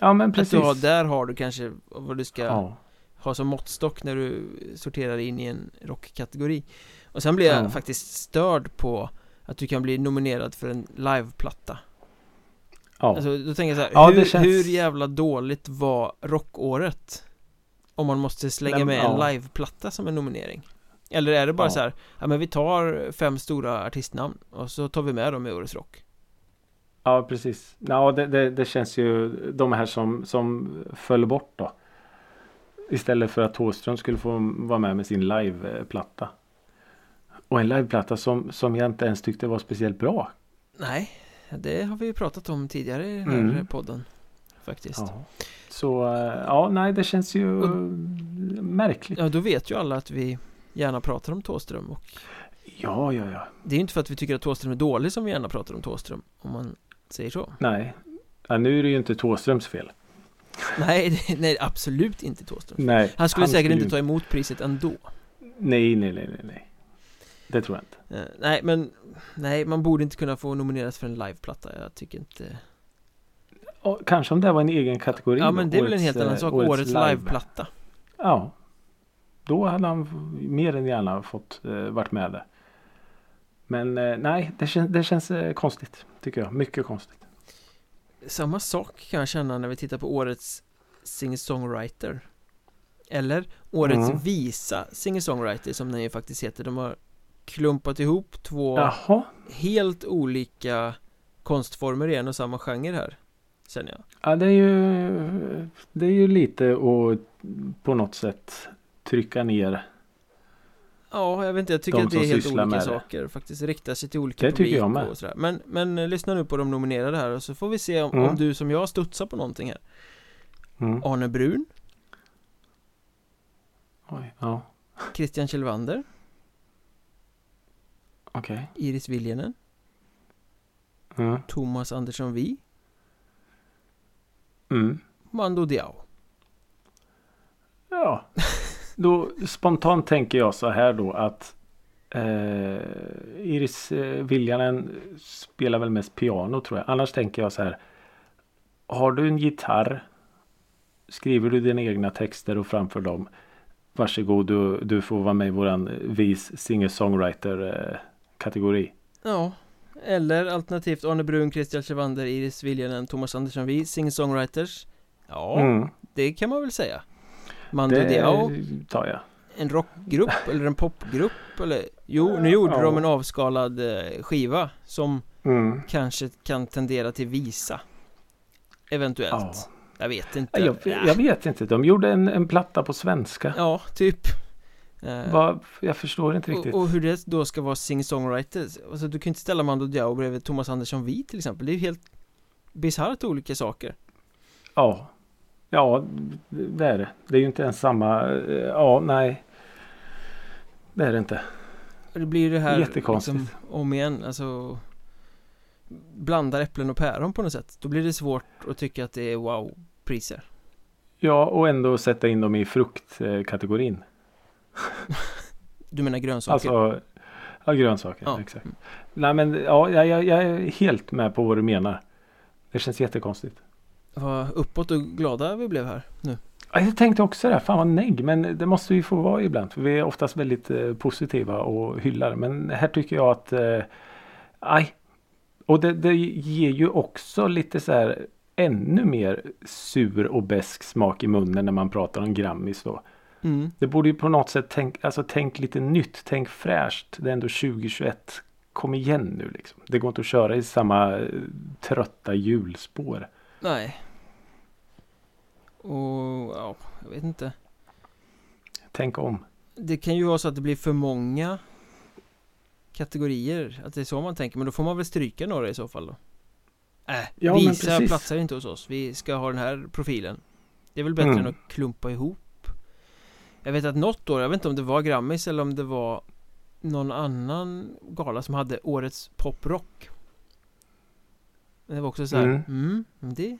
Ja, men Att precis. du har, där har du kanske vad du ska Ja. ha som måttstock när du sorterar in i en rockkategori Och sen blir jag Ja. faktiskt störd på att du kan bli nominerad för en liveplatta Ja. Alltså då tänker jag så här, Ja, hur, känns- hur jävla dåligt var rockåret? Om man måste slänga Nej, med en liveplatta som en nominering Eller är det bara så här, ja men vi tar fem stora artistnamn och så tar vi med dem i årets rock Ja, precis. Ja, det, det, det känns ju de här som, som föll bort då. Istället för att Thåström skulle få vara med med sin liveplatta. Och en liveplatta som, som jag inte ens tyckte var speciellt bra. Nej, det har vi ju pratat om tidigare i den här Mm. podden Faktiskt Ja. Så eh, ja, nej det känns ju Och- märkligt. Ja, då vet ju alla att vi gärna pratar om Thåström och Ja, ja, ja. det är ju inte för att vi tycker att Thåström är dålig som vi gärna pratar om Thåström Om man säger så Nej. Ja, nu är det ju inte Thåströms fel. Nej, nej absolut inte Thåström Nej. Han skulle säkert inte ju- ta emot priset ändå Nej, nej, nej, nej, nej. Det tror jag inte. Eh, Nej men Nej man borde inte kunna få nomineras för en liveplatta Jag tycker inte Och kanske om det var en egen kategori. Ja men det är väl en årets, helt annan eh, sak Årets, liveplatta Ja. Då hade han mer än gärna fått eh, varit med där. Men eh, nej, det, kän, det känns eh, konstigt. Tycker jag. Mycket konstigt. Samma sak kan jag känna när vi tittar på årets singer-songwriter Eller årets Mm. visa singer-songwriter som den ju faktiskt heter De har klumpat ihop två Jaha. helt olika konstformer i en och samma genre här Känner jag Ja, det är ju, det är ju lite att på något sätt trycka ner. Ja, jag vet inte, jag tycker De att det är helt olika det. saker Faktiskt riktar sig till olika Det tycker publik jag med. och sådär men, men eh, lyssna nu på de nominerade här och så får vi se om, Mm. om du som jag studsar på någonting här Mm. Arne Brun, Oj, ja, Christian Kjellvander, okej. Iris Viljanen, Mm. Thomas Andersson Vi, Mm. Mando Diao Ja, då spontant tänker jag så här då att eh, Iris eh, Viljanen spelar väl mest piano tror jag. Annars tänker jag så här. har du en gitarr skriver du dina egna texter och framför dem varsågod du, du får vara med i våran vis singer-songwriter eh, kategori. Ja Eller alternativt Arne Brun, Christian Chevander, Iris Viljanen, Thomas Andersson Vi, singer-songwriters Ja, Mm, det kan man väl säga Mando det Diao, tar jag. en rockgrupp eller en popgrupp eller Jo, nu gjorde Ja. de en avskalad eh, skiva som Mm. kanske kan tendera till visa Eventuellt Ja. Jag vet inte Jag, jag vet inte. De gjorde en, en platta på svenska. Ja, typ Eh, Va, jag förstår inte riktigt. och, och hur det då ska vara sing-songwriters Alltså du kan inte ställa Mando Diao bredvid Thomas Andersson Vi till exempel Det är ju helt bisarrt olika saker Ja. Ja, det är det. Det är ju inte ens samma. eh, Ja, nej. Det är det inte. Det blir det här Jättekonstigt. liksom, om igen, alltså Blandar äpplen och päron på något sätt Då blir det svårt att tycka att det är wow-priser Ja, och ändå sätta in dem i fruktkategorin. Du menar grönsaker? Alltså, ja, grönsaker. Ja. Exakt. Nej, men ja, jag, jag är helt med på vad du menar. Det känns jättekonstigt. Vad uppåt och glada vi blev här nu Ja, Jag tänkte också det, fan vad negg, men det måste vi få vara ibland. För vi är oftast väldigt eh, positiva och hyllar. Men här tycker jag att, eh, aj. Och det, det ger ju också lite så här ännu mer sur och besk smak i munnen när man pratar om Grammis då. mm. Det borde ju på något sätt tänk, alltså tänk lite nytt, tänk fräscht. Det är ändå 2021. Kom igen nu liksom. Det går inte att köra i samma eh, trötta hjulspår. Nej. Och ja, jag vet inte. Tänk om. Det kan ju vara så att det blir för många kategorier Att det är så man tänker, men då får man väl stryka några i så fall då. Äh, Ja, visa platsar inte hos oss. Vi ska ha den här profilen. Det är väl bättre Mm. än att klumpa ihop. Jag vet att något år, jag vet inte om det var Grammis eller om det var Någon annan gala som hade årets poprock Det var också så här, Mm. mm, det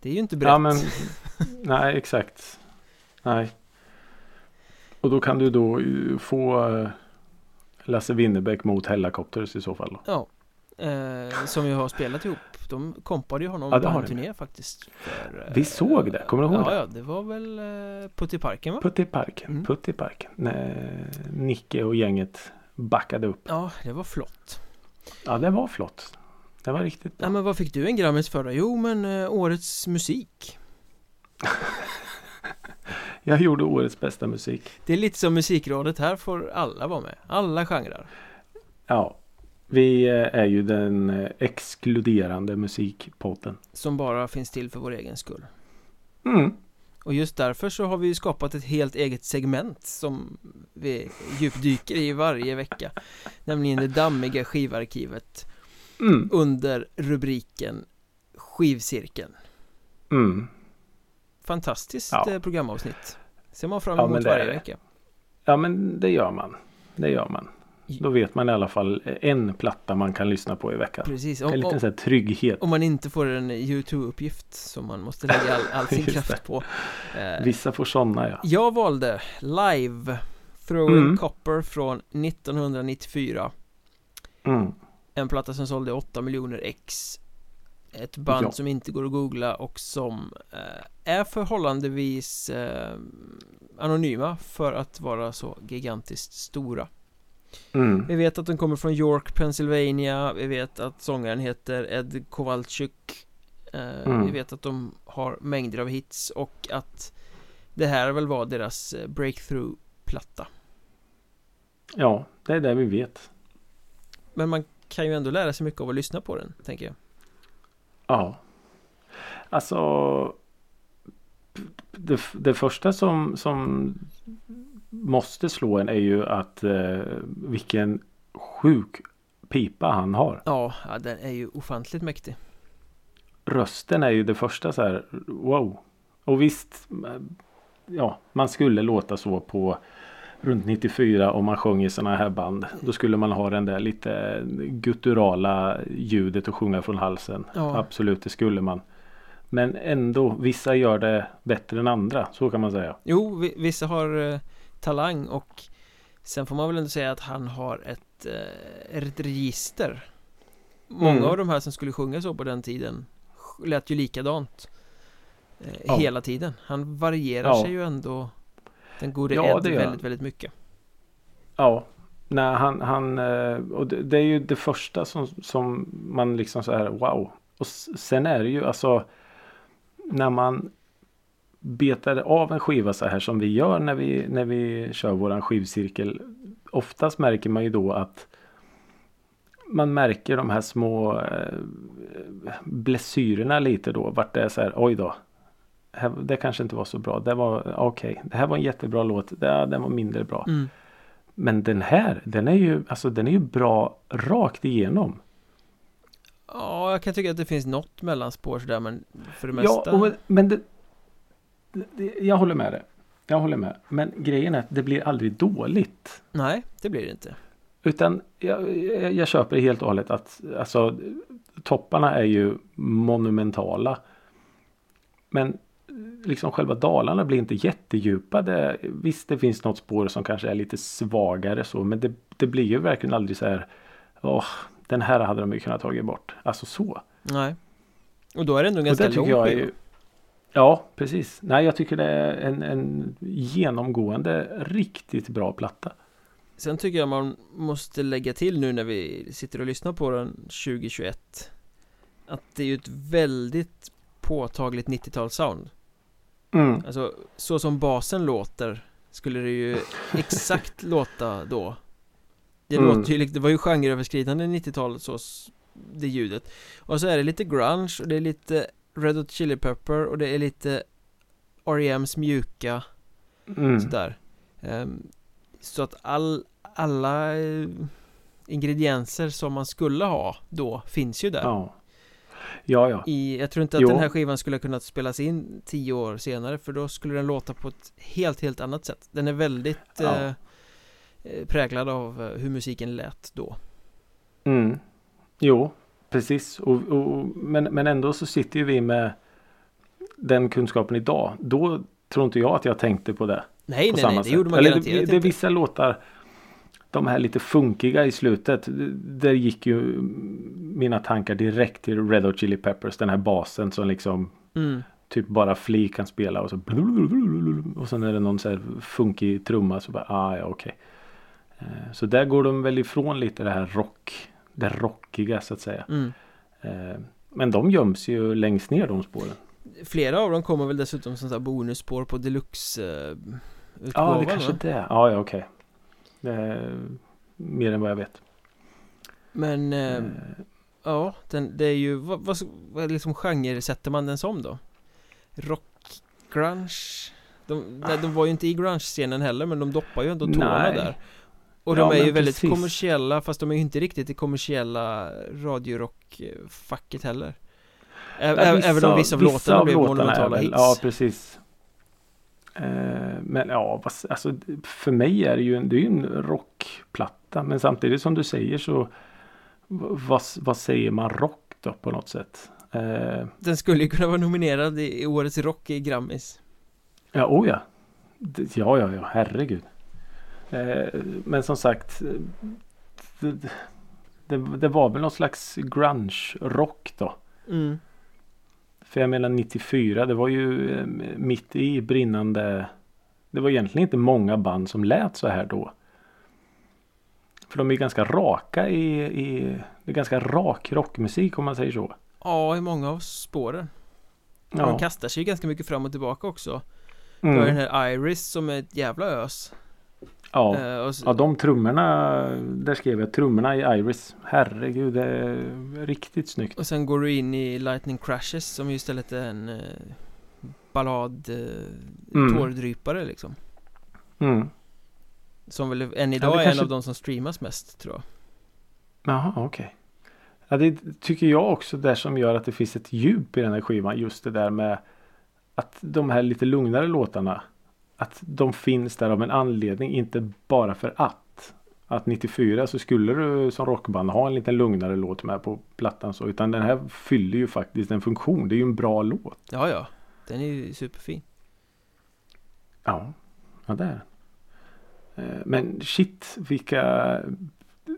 Det är ju inte brett Ja men nej exakt. Nej. Och då kan du då eh, få eh, Lasse Winnerbäck mot Hellacopters i så fall. Då. Ja, eh, som ju har spelat ihop De kompade ju honom Ja, på en turné faktiskt för, eh, Vi såg det, kommer du ihåg ja, det? Ja, det var väl eh, Putt i parken va? Putt i parken, Mm. putt i parken. När Nicke och gänget backade upp. Ja, det var flott Ja det var flott. Det var riktigt bra. Ja, men vad fick du en Grammis för då? Jo, men eh, årets musik Jag gjorde årets bästa musik. Det är lite som musikrådet, här får alla vara med Alla genrer Ja. Vi eh, är ju den eh, exkluderande musikpotten. Som bara finns till för vår egen skull Mm. Och just därför så har vi skapat ett helt eget segment som vi djupdyker i varje vecka Nämligen det dammiga skivarkivet Mm. under rubriken Skivcirkeln Mm. Fantastiskt Ja. eh, programavsnitt Ser man fram Ja, emot är varje vecka Ja men det gör man. Det gör man. Då vet man i alla fall en platta man kan lyssna på i veckan. Precis, En om, liten om, sån trygghet. om man inte får en YouTube-uppgift som man måste lägga all, all sin kraft på eh, Vissa får sådana ja. Jag valde Live Throwing Mm. Copper från 1994 Mm. En platta som sålde 8 miljoner ex Ett band Ja. som inte går att googla och som eh, är förhållandevis eh, anonyma för att vara så gigantiskt stora Mm. Vi vet att de kommer från York, Pennsylvania Vi vet att sångaren heter Ed Kowalczyk eh, Mm. Vi vet att de har mängder av hits och att Det här väl var deras eh, breakthrough-platta Ja, det är det vi vet. Men man kan ju ändå lära sig mycket av att lyssna på den, tänker jag Ja. Alltså. Det, det första som, som måste slå en är ju att eh, vilken sjuk pipa han har. Ja, den är ju ofantligt mäktig Rösten är ju det första så här wow. Och visst. Ja, man skulle låta så på runt 94 om man sjöng i sådana här band. Då skulle man ha den där lite gutturala ljudet och sjunga från halsen. Ja. Absolut, det skulle man. Men ändå, vissa gör det bättre än andra. Så kan man säga. Jo, vi, vissa har eh, talang och Sen får man väl ändå säga att han har ett, eh, ett register Många Mm. av de här som skulle sjunga så på den tiden lät ju likadant eh, Ja. Hela tiden Han varierar Ja. sig ju ändå Den gode Ja, Ed väldigt, han. väldigt mycket Ja. Nej, han, han eh, och det, det är ju det första som, som man liksom så här wow. Och sen är det ju alltså när man betar av en skiva så här som vi gör när vi, när vi kör våran skivcirkel. Oftast märker man ju då att man märker de här små eh, blessyrerna lite då. Vart det är så här, oj då. Det kanske inte var så bra. Det var okej. Det här var en jättebra låt. Det, den var mindre bra. mm. Men den här, den är ju, alltså den är ju bra rakt igenom. Ja, jag kan tycka att det finns något mellanspår sådär men för det mesta Ja, och, men- men det, det, jag håller med dig. Jag håller med. Men grejen är att det blir aldrig dåligt. Nej, det blir det inte Utan jag, jag, jag köper helt och hållet att alltså topparna är ju monumentala. Men liksom själva dalarna blir inte jättedjupa. Det, visst det finns något spår som kanske är lite svagare så men det, det blir ju verkligen aldrig så här Åh, den här hade de ju kunnat tagit bort. Alltså så. Nej Och då är det ändå ganska lång jag ju Ja, precis. Nej, jag tycker det är en, en genomgående riktigt bra platta. Sen tycker jag man måste lägga till nu när vi sitter och lyssnar på den 2021 Att det är ju ett väldigt påtagligt 90-talssound Mm. Alltså så som basen låter Skulle det ju exakt låta då Det Mm. låter ju, det var ju genreöverskridande 90-tal så Det ljudet Och så är det lite grunge och det är lite Red Hot Chili Pepper och det är lite R.E.M's mjuka Mm. sådär Ehm, Så att all, alla eh, ingredienser som man skulle ha då finns ju där Ja. Ja, ja. i, Jag tror inte att Jo. den här skivan skulle ha kunnat spelas in tio år senare för då skulle den låta på ett helt, helt annat sätt Den är väldigt Ja. eh, eh, präglad av eh, hur musiken lät då Mm. Jo, precis. Och, och, men, men ändå så sitter ju vi med den kunskapen idag. Då tror inte jag att jag tänkte på det. Nej, på nej, samma nej, det sätt. gjorde man Eller garanterat det, det är inte vissa låtar de här lite funkiga i slutet. Där gick ju mina tankar direkt till Red Hot Chili Peppers. Den här basen som liksom mm. typ bara Flea kan spela och så och sen är det någon så här funkig trumma så bara ah ja okej. Eh, Så där går de väl ifrån lite det här rock. Det rockiga så att säga. Mm. Eh, Men de göms ju längst ner de spåren. Flera av dem kommer väl dessutom som så här bonusspår på deluxe eh, Ja det kanske va? det. Ja ja okej. Är mer än vad jag vet. Men Eh, ja, den, det är ju vad, vad, vad liksom genre sätter man den som då? Rock, grunge? De, nej, de var ju inte i grunge-scenen heller men de doppar ju ändå tårna Nej. där Och Ja, de är ju väldigt precis. kommersiella fast de är ju inte riktigt i kommersiella radiorock-facket heller Ä- Ja, ä- Även om vissa av låtarna av blev monumentala hits Ja precis. Eh, Men ja, alltså, för mig är det ju en, det är en rockplatta. Men samtidigt som du säger så vad, vad säger man rock då på något sätt? Eh, Den skulle ju kunna vara nominerad i, årets rock i Grammis Ja, oh ja. Ja, ja, ja, herregud. Eh, men som sagt. Det, det, det var väl någon slags grunge-rock då. mm. För jag menar 94, det var ju eh, mitt i brinnande. Det var egentligen inte många band som lät så här då. För de är ganska raka i, i det är ganska rak rockmusik om man säger så. Ja, i många av spåren Och De Ja. kastar sig ganska mycket fram och tillbaka också Du har ju den Mm. här Iris som är ett jävla ös Ja. Eh, och så, ja, de trummorna. Där skrev jag trummorna i Iris. Herregud, det är riktigt snyggt. och sen går du in i Lightning Crashes som ju istället är en eh, ballad eh, Mm. tårdrypare liksom Mm. Som väl än Ja, idag det är kanske- en av de som streamas mest tror jag Jaha, okej. Ja, det tycker jag också där som gör att det finns ett djup i den här skivan. Just det där med att de här lite lugnare låtarna. Att de finns där av en anledning, inte bara för att. Att 94 så skulle du som rockband ha en lite lugnare låt med på plattan så. Utan den här fyller ju faktiskt en funktion. Det är ju en bra låt. Ja, ja Den är ju superfin Ja, ja det är den. Eh, Men shit vilka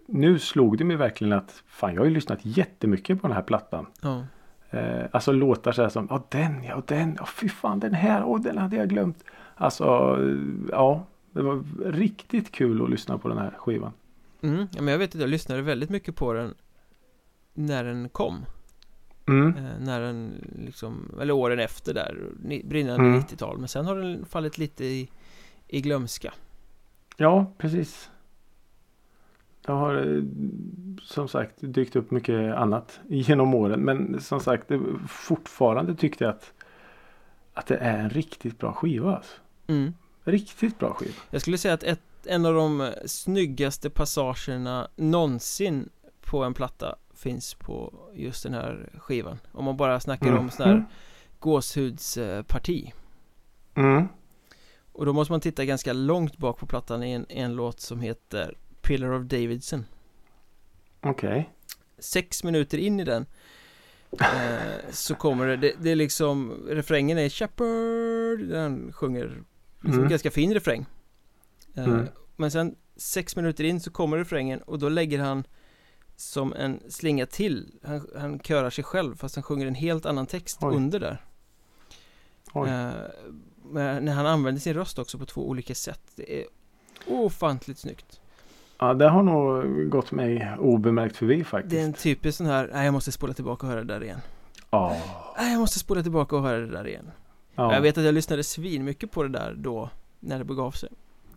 Nu slog det mig verkligen att fan jag har ju lyssnat jättemycket på den här plattan. Ja Eh, alltså låtar så här som, ja den ja, den, ja fy fan den här, och den hade jag glömt. Alltså, ja, det var riktigt kul att lyssna på den här skivan. Mm, ja, men jag vet att jag lyssnade väldigt mycket på den När den kom Mm. eh, När den liksom, eller åren efter där Brinnande Mm. 90-tal Men sen har den fallit lite i, i glömska Ja, precis. Det har eh, som sagt dykt upp mycket annat genom åren. Men som sagt, det, fortfarande tyckte jag att, att det är en riktigt bra skiva. Alltså. mm. Riktigt bra skiva. Jag skulle säga att ett, en av de eh, snyggaste passagerna någonsin på en platta finns på just den här skivan Om man bara snackar om sån här gåshudsparti Mm. Och då måste man titta ganska långt bak på plattan i en, en låt som heter Pillar of Davidson Okej. Sex minuter in i den eh, Så kommer det, det, det är liksom Refrängen är Shepherd Den sjunger liksom Mm. ganska fin refräng eh, Mm. Men sen sex minuter in så kommer refrängen och då lägger han Som en slinga till Han, han körar sig själv fast han sjunger en helt annan text Oj. under där. Eh, när han använder sin röst också på två olika sätt Det är ofantligt snyggt Ja, det har nog gått mig obemärkt förbi faktiskt. Det är en typisk sån här, nej jag måste spola tillbaka och höra det där igen Ja. Nej jag måste spola tillbaka och höra det där igen ja. Jag vet att jag lyssnade svin mycket på det där då När det begav sig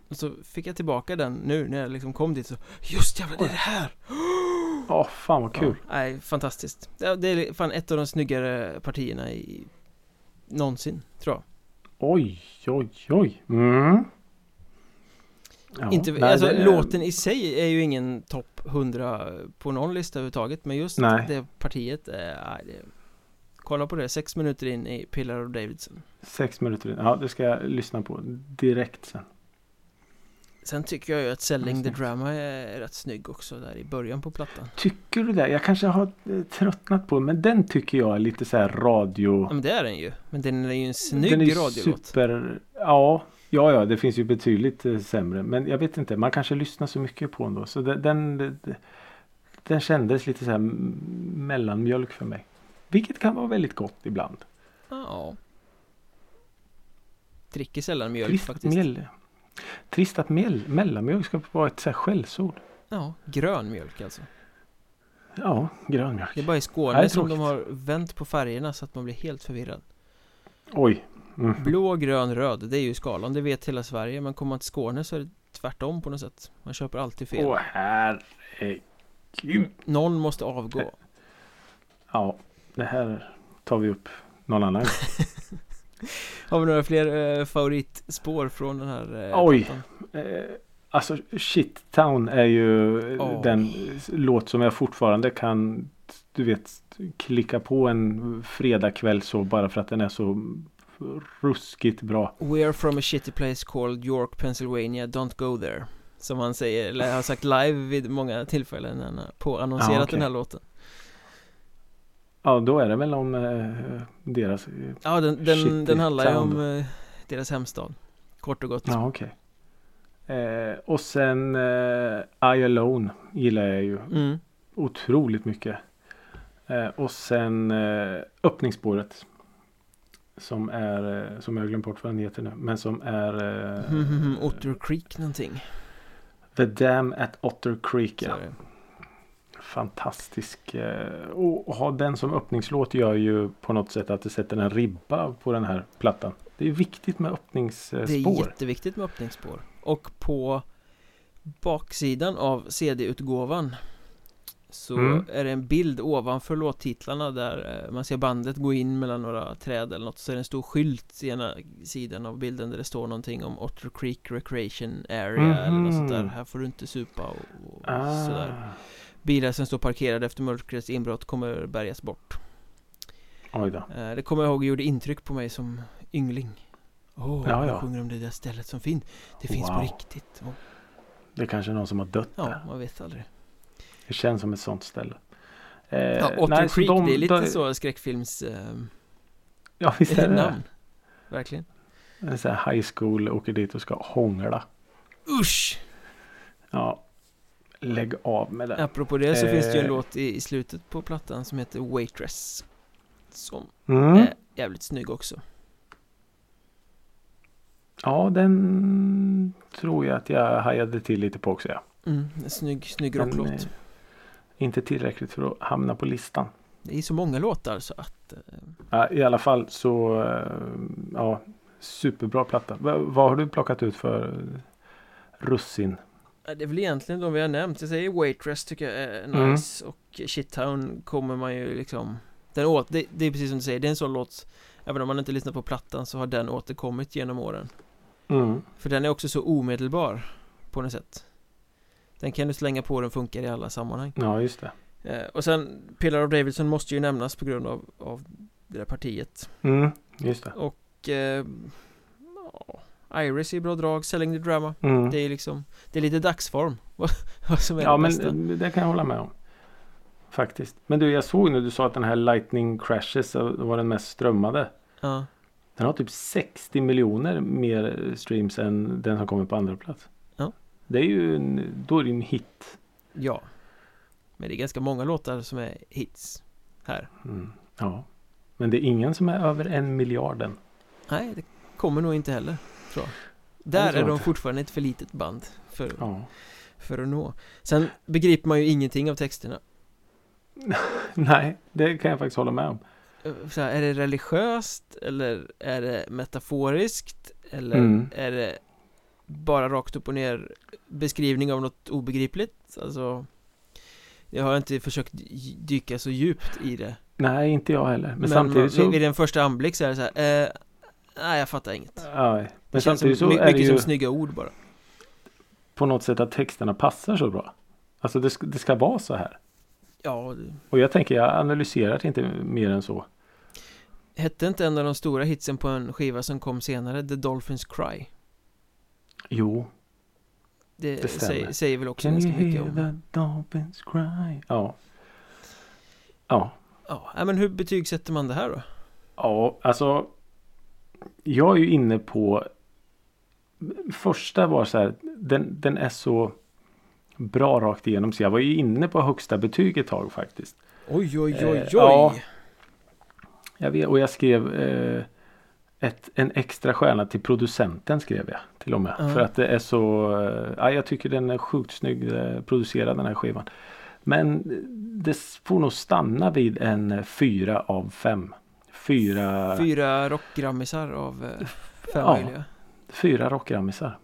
Och så fick jag tillbaka den nu när jag liksom kom dit så Just jävlar det är det här! Ja, fan vad kul. Ja, nej, fantastiskt Det är fan ett av de snyggare partierna i Någonsin, tror jag Oj, oj, oj. Mm. Ja, Inte, nej, alltså det är- låten i sig är ju ingen topp 100 på någon lista överhuvudtaget Men just Nej. det partiet, eh, nej, det, Kolla på det, sex minuter in i Pillar of Davidson Sex minuter in. Ja, det ska jag lyssna på direkt sen. Sen tycker jag ju att Selling the Snyggt. Drama är rätt snygg också där i början på plattan Tycker du det? Jag kanske har eh, tröttnat på men den tycker jag är lite så här radio... Ja men det är den ju Men den är ju en snygg den är radiolåt super... Ja, ja, ja, det finns ju betydligt eh, sämre. Men jag vet inte, man kanske lyssnar så mycket på den då. Så den, den, kändes lite så här mellanmjölk för mig. Vilket kan vara väldigt gott ibland. Ja Dricker sällan mjölk Trist, faktiskt mjäll, trist att mjäll, mellanmjölk ska vara ett så här skällsord. Ja, grön mjölk alltså Ja, grönmjölk. Det är bara i Skåne Nej, som de har vänt på färgerna så att man blir helt förvirrad Oj. Mm. Blå, grön, röd, det är ju skalan, det vet hela Sverige Men kommer man till Skåne så är det tvärtom på något sätt Man köper alltid fel Åh herregud. Någon måste avgå Ja, det här tar vi upp någon annan gång. Har vi några fler eh, favoritspår från den här eh, Oj. Eh, alltså Shit Town är ju Åh. den låt som jag fortfarande kan du vet klicka på en fredagkväll så bara för att den är så ruskigt bra. We are from a shitty place called York, Pennsylvania, don't go there Som han säger, eller har sagt live vid många tillfällen när han har påannonserat Ja, okej. den här låten Ja, då är det väl om eh, deras... eh, Ja, den, den, den handlar ju om eh, deras hemstad Kort och gott Ja, okej. Eh, och sen eh, I Alone gillar jag ju mm. otroligt mycket. Eh, och sen öppningsspåret. Som är, som jag har glömt bort vad den heter nu. Men som är Mm, Otter Creek någonting The Dam at Otter Creek. Ja. Fantastisk. Eh, och ha den som öppningslåt gör ju på något sätt att det sätter en ribba på den här plattan. Det är viktigt med Det är öppningsspår. jätteviktigt med öppningsspår Och på baksidan av CD-utgåvan Så Mm. är det en bild ovanför låttitlarna där eh, man ser bandet gå in mellan några träd eller något Så är det en stor skylt i ena sidan av bilden där det står någonting om Otter Creek Recreation Area eller något sånt där Mhm. Här får du inte supa och, och Ah. sådär Bilar som står parkerade efter mörkrets inbrott kommer bärgas bort Oj då. Eh, Det kommer jag ihåg gjorde intryck på mig som yngling Åh, Ja, jag ja. sjunger om det där stället som finns Det finns på Wow. riktigt Åh, Det är kanske någon som har dött Ja, där. man vet aldrig Det känns som ett sånt ställe. Eh, Ja, Otter nej, så Creek, de- det är lite de- så skräckfilms eh, Ja visst är det namn Verkligen En sån här high school åker dit och ska hångla. Usch! Ja. Lägg av med det. Apropå det så finns det ju en Eh. låt i, i slutet på plattan som heter Waitress Som Mm. är jävligt snygg också Ja, den tror jag att jag hajade till lite på också. Ja. mm, en Snygg, snygg rocklåt eh, inte tillräckligt för att hamna på listan. Det är så många låtar så att eh, Ja, I alla fall så, eh, ja, superbra platta. Va, vad har du plockat ut för eh, russin? Det är väl egentligen de vi har nämnt. Jag säger Waitress tycker jag är Mm. nice och Shittown kommer man ju liksom Den åt, det, det är precis som du säger, det är en sån låt Även om man inte lyssnar på plattan så har den återkommit genom åren Mm. För den är också så omedelbar På något sätt Den kan du slänga på, den funkar i alla sammanhang Ja, just det. eh, Och sen Pillar of Davidson måste ju nämnas på grund av, av det där partiet Mm, just det. Och eh, ja, Iris är bra drag, Selling the Drama Mm. Det är liksom Det är lite dagsform Vad som är Ja, det bästa men det kan jag hålla med om. Faktiskt. Men du, jag såg nu du sa att den här Lightning Crashes var den mest strömmade. Ja, Den har typ 60 miljoner mer streams än den som kommer på andra plats. Ja. Det är ju en, då är det en hit. ja Men det är ganska många låtar som är hits Här Mm. Ja. Men det är ingen som är över en miljarden. Nej, det kommer nog inte heller tror jag Där tror är de inte. fortfarande ett för litet band för, Ja. för att nå Sen begriper man ju ingenting av texterna Nej, det kan jag faktiskt hålla med om. Eh, så här, Är det religiöst eller är det metaforiskt eller Mm. är det bara rakt upp och ner beskrivning av något obegripligt? Alltså Jag har inte försökt dy- dyka så djupt i det Nej, inte jag heller. Men, Men, samtidigt så... vid, vid en första anblick så är det så här, eh, Nej jag fattar inget Ja, men Det känns samtidigt som, så är det mycket ju som snygga ord bara på något sätt att texterna passar så bra. Alltså det ska, det ska vara så här. Ja, det, Och jag tänker, jag analyserar inte mer än så. hette inte en av de stora hitsen på en skiva som kom senare The Dolphins Cry? Jo. Det, Det säger, säger väl också Can ganska mycket om the dolphins cry? Ja. Ja. Ja, nej, men hur betygsätter man det här då? Ja, alltså. Jag är ju inne på. Första var så här. Den, den är så bra rakt igenom. Så jag var ju inne på högsta betyg ett tag faktiskt. Oj, oj, Eh, oj, oj! ja. Jag vet, och jag skrev eh, ett, en extra stjärna till producenten skrev jag till och med. Ja. För att det är så, eh, ja, jag tycker den är sjukt snygg eh, producerad den här skivan. Men det får nog stanna vid en fyra av fem. Fyra, Fyra rockgrammisar av eh, fem Ja. möjliga fyra rockrammisar.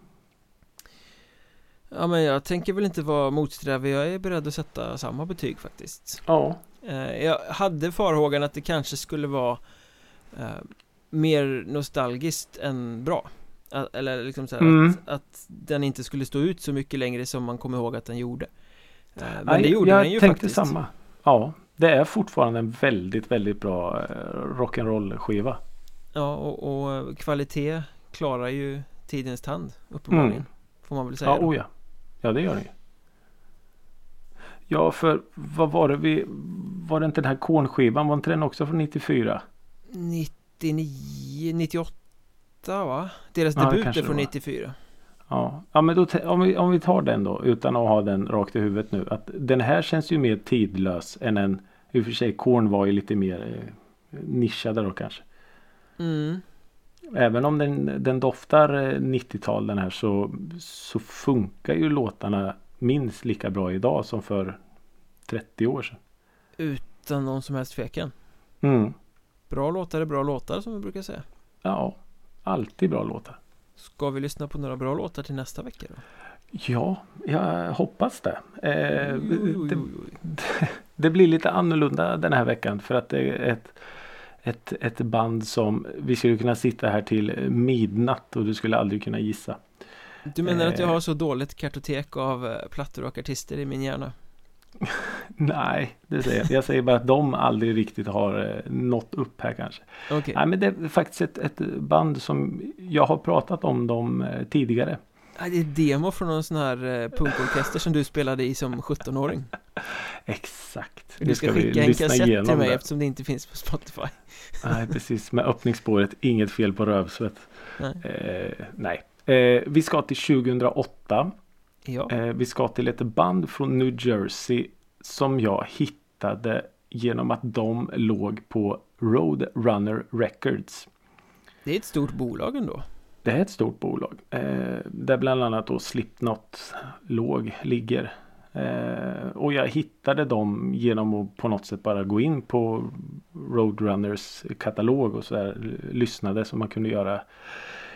Ja men jag tänker väl inte vara motsträvig, jag är beredd att sätta samma betyg faktiskt Ja, eh, Jag hade farhågan att det kanske skulle vara eh, mer nostalgiskt än bra Eller liksom så Mm. att, att den inte skulle stå ut så mycket längre som man kommer ihåg att den gjorde Men Nej, det gjorde jag den ju tänkte faktiskt samma. Ja, det är fortfarande en väldigt, väldigt bra eh, rock'n'roll skiva. Ja och, och kvalitet klarar ju tidens tand uppenbarligen Mm. Får man väl säga Ja, oh ja. Ja, det gör den ju. Ja, för vad var det vi... Var det inte den här kornskivan? Var inte den också från 94? 99, 98 va? Deras Ja, det debut är det från var. 94 Ja, ja men då, om, vi, om vi tar den då utan att ha den rakt i huvudet nu. Att den här känns ju mer tidlös än en... I och för sig, korn var ju lite mer eh, nischade då kanske. mm. Även om den, den doftar eh, 90-tal den här så, så funkar ju låtarna minst lika bra idag som för 30 år sedan. Utan någon som helst tvekan Mm. Bra låtar är bra låtar som vi brukar säga Ja, alltid bra låtar. Ska vi lyssna på några bra låtar till nästa vecka då? Ja, jag hoppas det. Eh, Oj, oj, oj, det, det blir lite annorlunda den här veckan för att det är ett, ett, ett band som vi skulle kunna sitta här till midnatt och du skulle aldrig kunna gissa. Du menar att jag Eh. har så dåligt kartotek av eh, plattor och artister i min hjärna? Nej, det säger jag. Jag säger bara att de aldrig riktigt har eh, nått upp här kanske. Okej, Nej, men det är faktiskt ett, ett band som jag har pratat om dem eh, tidigare. Det är demo från någon sån här eh, punkorkester som du spelade i som 17-åring Exakt. Du ska vi skicka en kassett till mig det. eftersom det inte finns på Spotify Nej, precis. Med öppningsspåret, inget fel på rövsvett. Nej. Eh, nej. Eh, vi ska till 2008. Ja, Eh, vi ska till ett band från New Jersey som jag hittade genom att de låg på Roadrunner Records. Det är ett stort bolag ändå. Det är ett stort bolag. Eh, där bland annat då Slipknot låg, ligger. Eh, och jag hittade dem genom att på något sätt bara gå in på Roadrunners katalog och så där lyssnade som man kunde göra.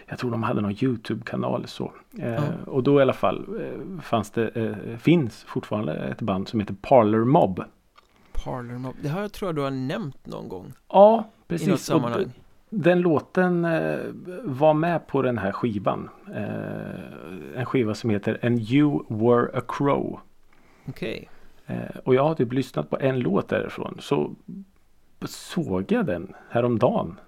Jag tror de hade någon Youtube-kanal så. Eh, Ja. Och då i alla fall eh, fanns det, eh, finns fortfarande ett band som heter Parlor Mob. Parlor Mob. Det har jag tror jag du har nämnt någon gång. Ja, I precis. något sammanhang. d- Den låten eh, var med på den här skivan. Eh, en skiva som heter And You Were A Crow. Okej. Eh, och jag har typ lyssnat på en låt därifrån. Så såg jag den häromdagen.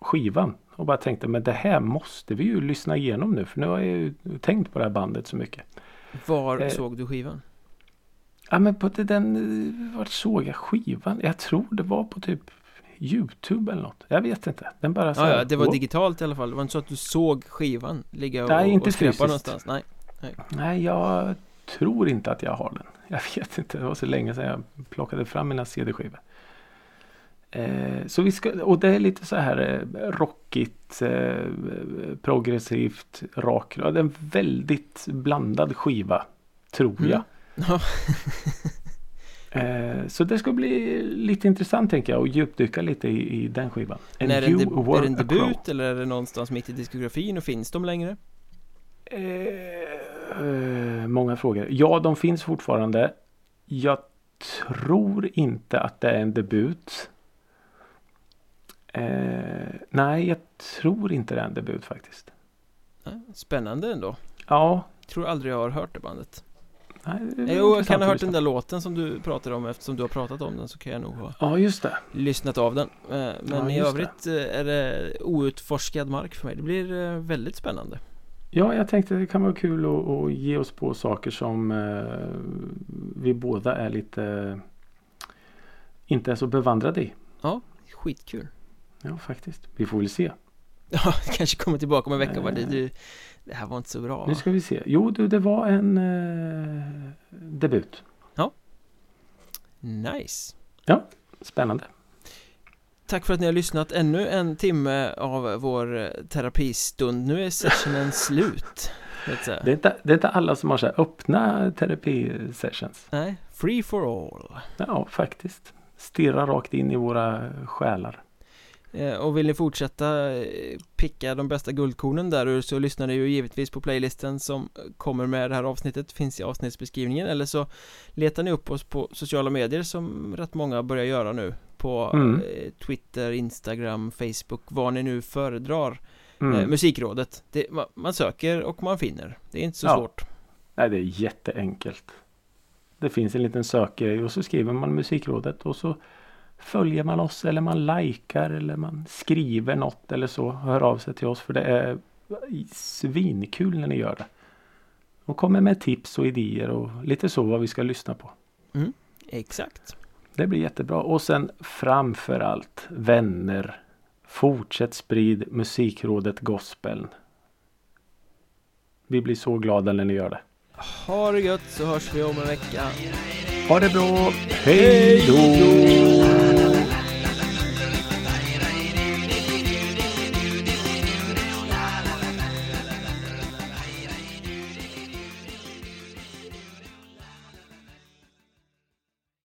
Skivan. Och bara tänkte men det här måste vi ju lyssna igenom nu. För nu har jag ju tänkt på det här bandet så mycket. Var Eh, såg du skivan? Ja men på den, vart såg jag skivan? Jag tror det var på typ Youtube eller något. Jag vet inte. Den bara så Ja, ja, det var digitalt i alla fall. Det var inte så att du såg skivan ligga och, Nej, inte och skräpa någonstans. Nej. Nej, jag tror inte att jag har den. Jag vet inte. Det var så länge sedan jag plockade fram mina CD-skivor. Eh, så vi ska, och det är lite så här eh, rockigt, eh, progressivt, rak. Det är en väldigt blandad skiva. Tror Mm. jag. Ja. Eh, så det ska bli lite intressant tänker jag. Och djupdyka lite i, i den skivan. And är en, you är det en debut eller är det någonstans mitt i diskografin och finns de längre? Eh, eh, många frågor. Ja, de finns fortfarande. Jag tror inte att det är en debut. Eh, nej, jag tror inte det är en debut faktiskt. Spännande ändå. Ja, Tror aldrig jag har hört det bandet. nej, det Jo, jag intressant kan ha hört den där låten som du pratade om eftersom du har pratat om den så kan jag nog ha. Ja, just det. lyssnat av den. Eh, Men Ja, i just det. övrigt eh, är det outforskad mark för mig. Det blir eh, väldigt spännande. Ja, jag tänkte det kan vara kul att, att ge oss på saker som eh, vi båda är lite inte är så bevandrade i. Skitkul. Ja, faktiskt. Vi får väl se. Ja, kanske kommer tillbaka om en vecka och bara, Nej. det, här var inte så bra. Nu ska vi se. Jo, du, det var en eh, debut. Nice. Spännande. Tack för att ni har lyssnat ännu en timme av vår eh, terapistund. Nu är sessionen slut. Det är, inte, det är inte alla som har så här öppna terapisessions. Nej, free for all. Ja, faktiskt. Stirra rakt in i våra själar. Eh, Och vill ni fortsätta eh, picka de bästa guldkornen där ur så lyssnar ni ju givetvis på playlisten som kommer med det här avsnittet finns i avsnittsbeskrivningen eller så letar ni upp oss på sociala medier som rätt många börjar göra nu på Mm. eh, Twitter, Instagram, Facebook, vad ni nu föredrar Mm. eh, Musikrådet, det, ma- man söker och man finner Det är inte så Ja. svårt Nej, det är jätteenkelt. Det finns en liten sökgrej och så skriver man Musikrådet och så följer man oss eller man likar eller man skriver något eller så. Hör av sig till oss för det är svinkul när ni gör det. Och kommer med tips och idéer och lite så vad vi ska lyssna på. Exakt Det blir jättebra. Och sen framför allt vänner. Fortsätt sprid Musikrådet Gospeln. Vi blir så glada när ni gör det. Ha det gött så hörs vi om en vecka Ha det bra. Hej då!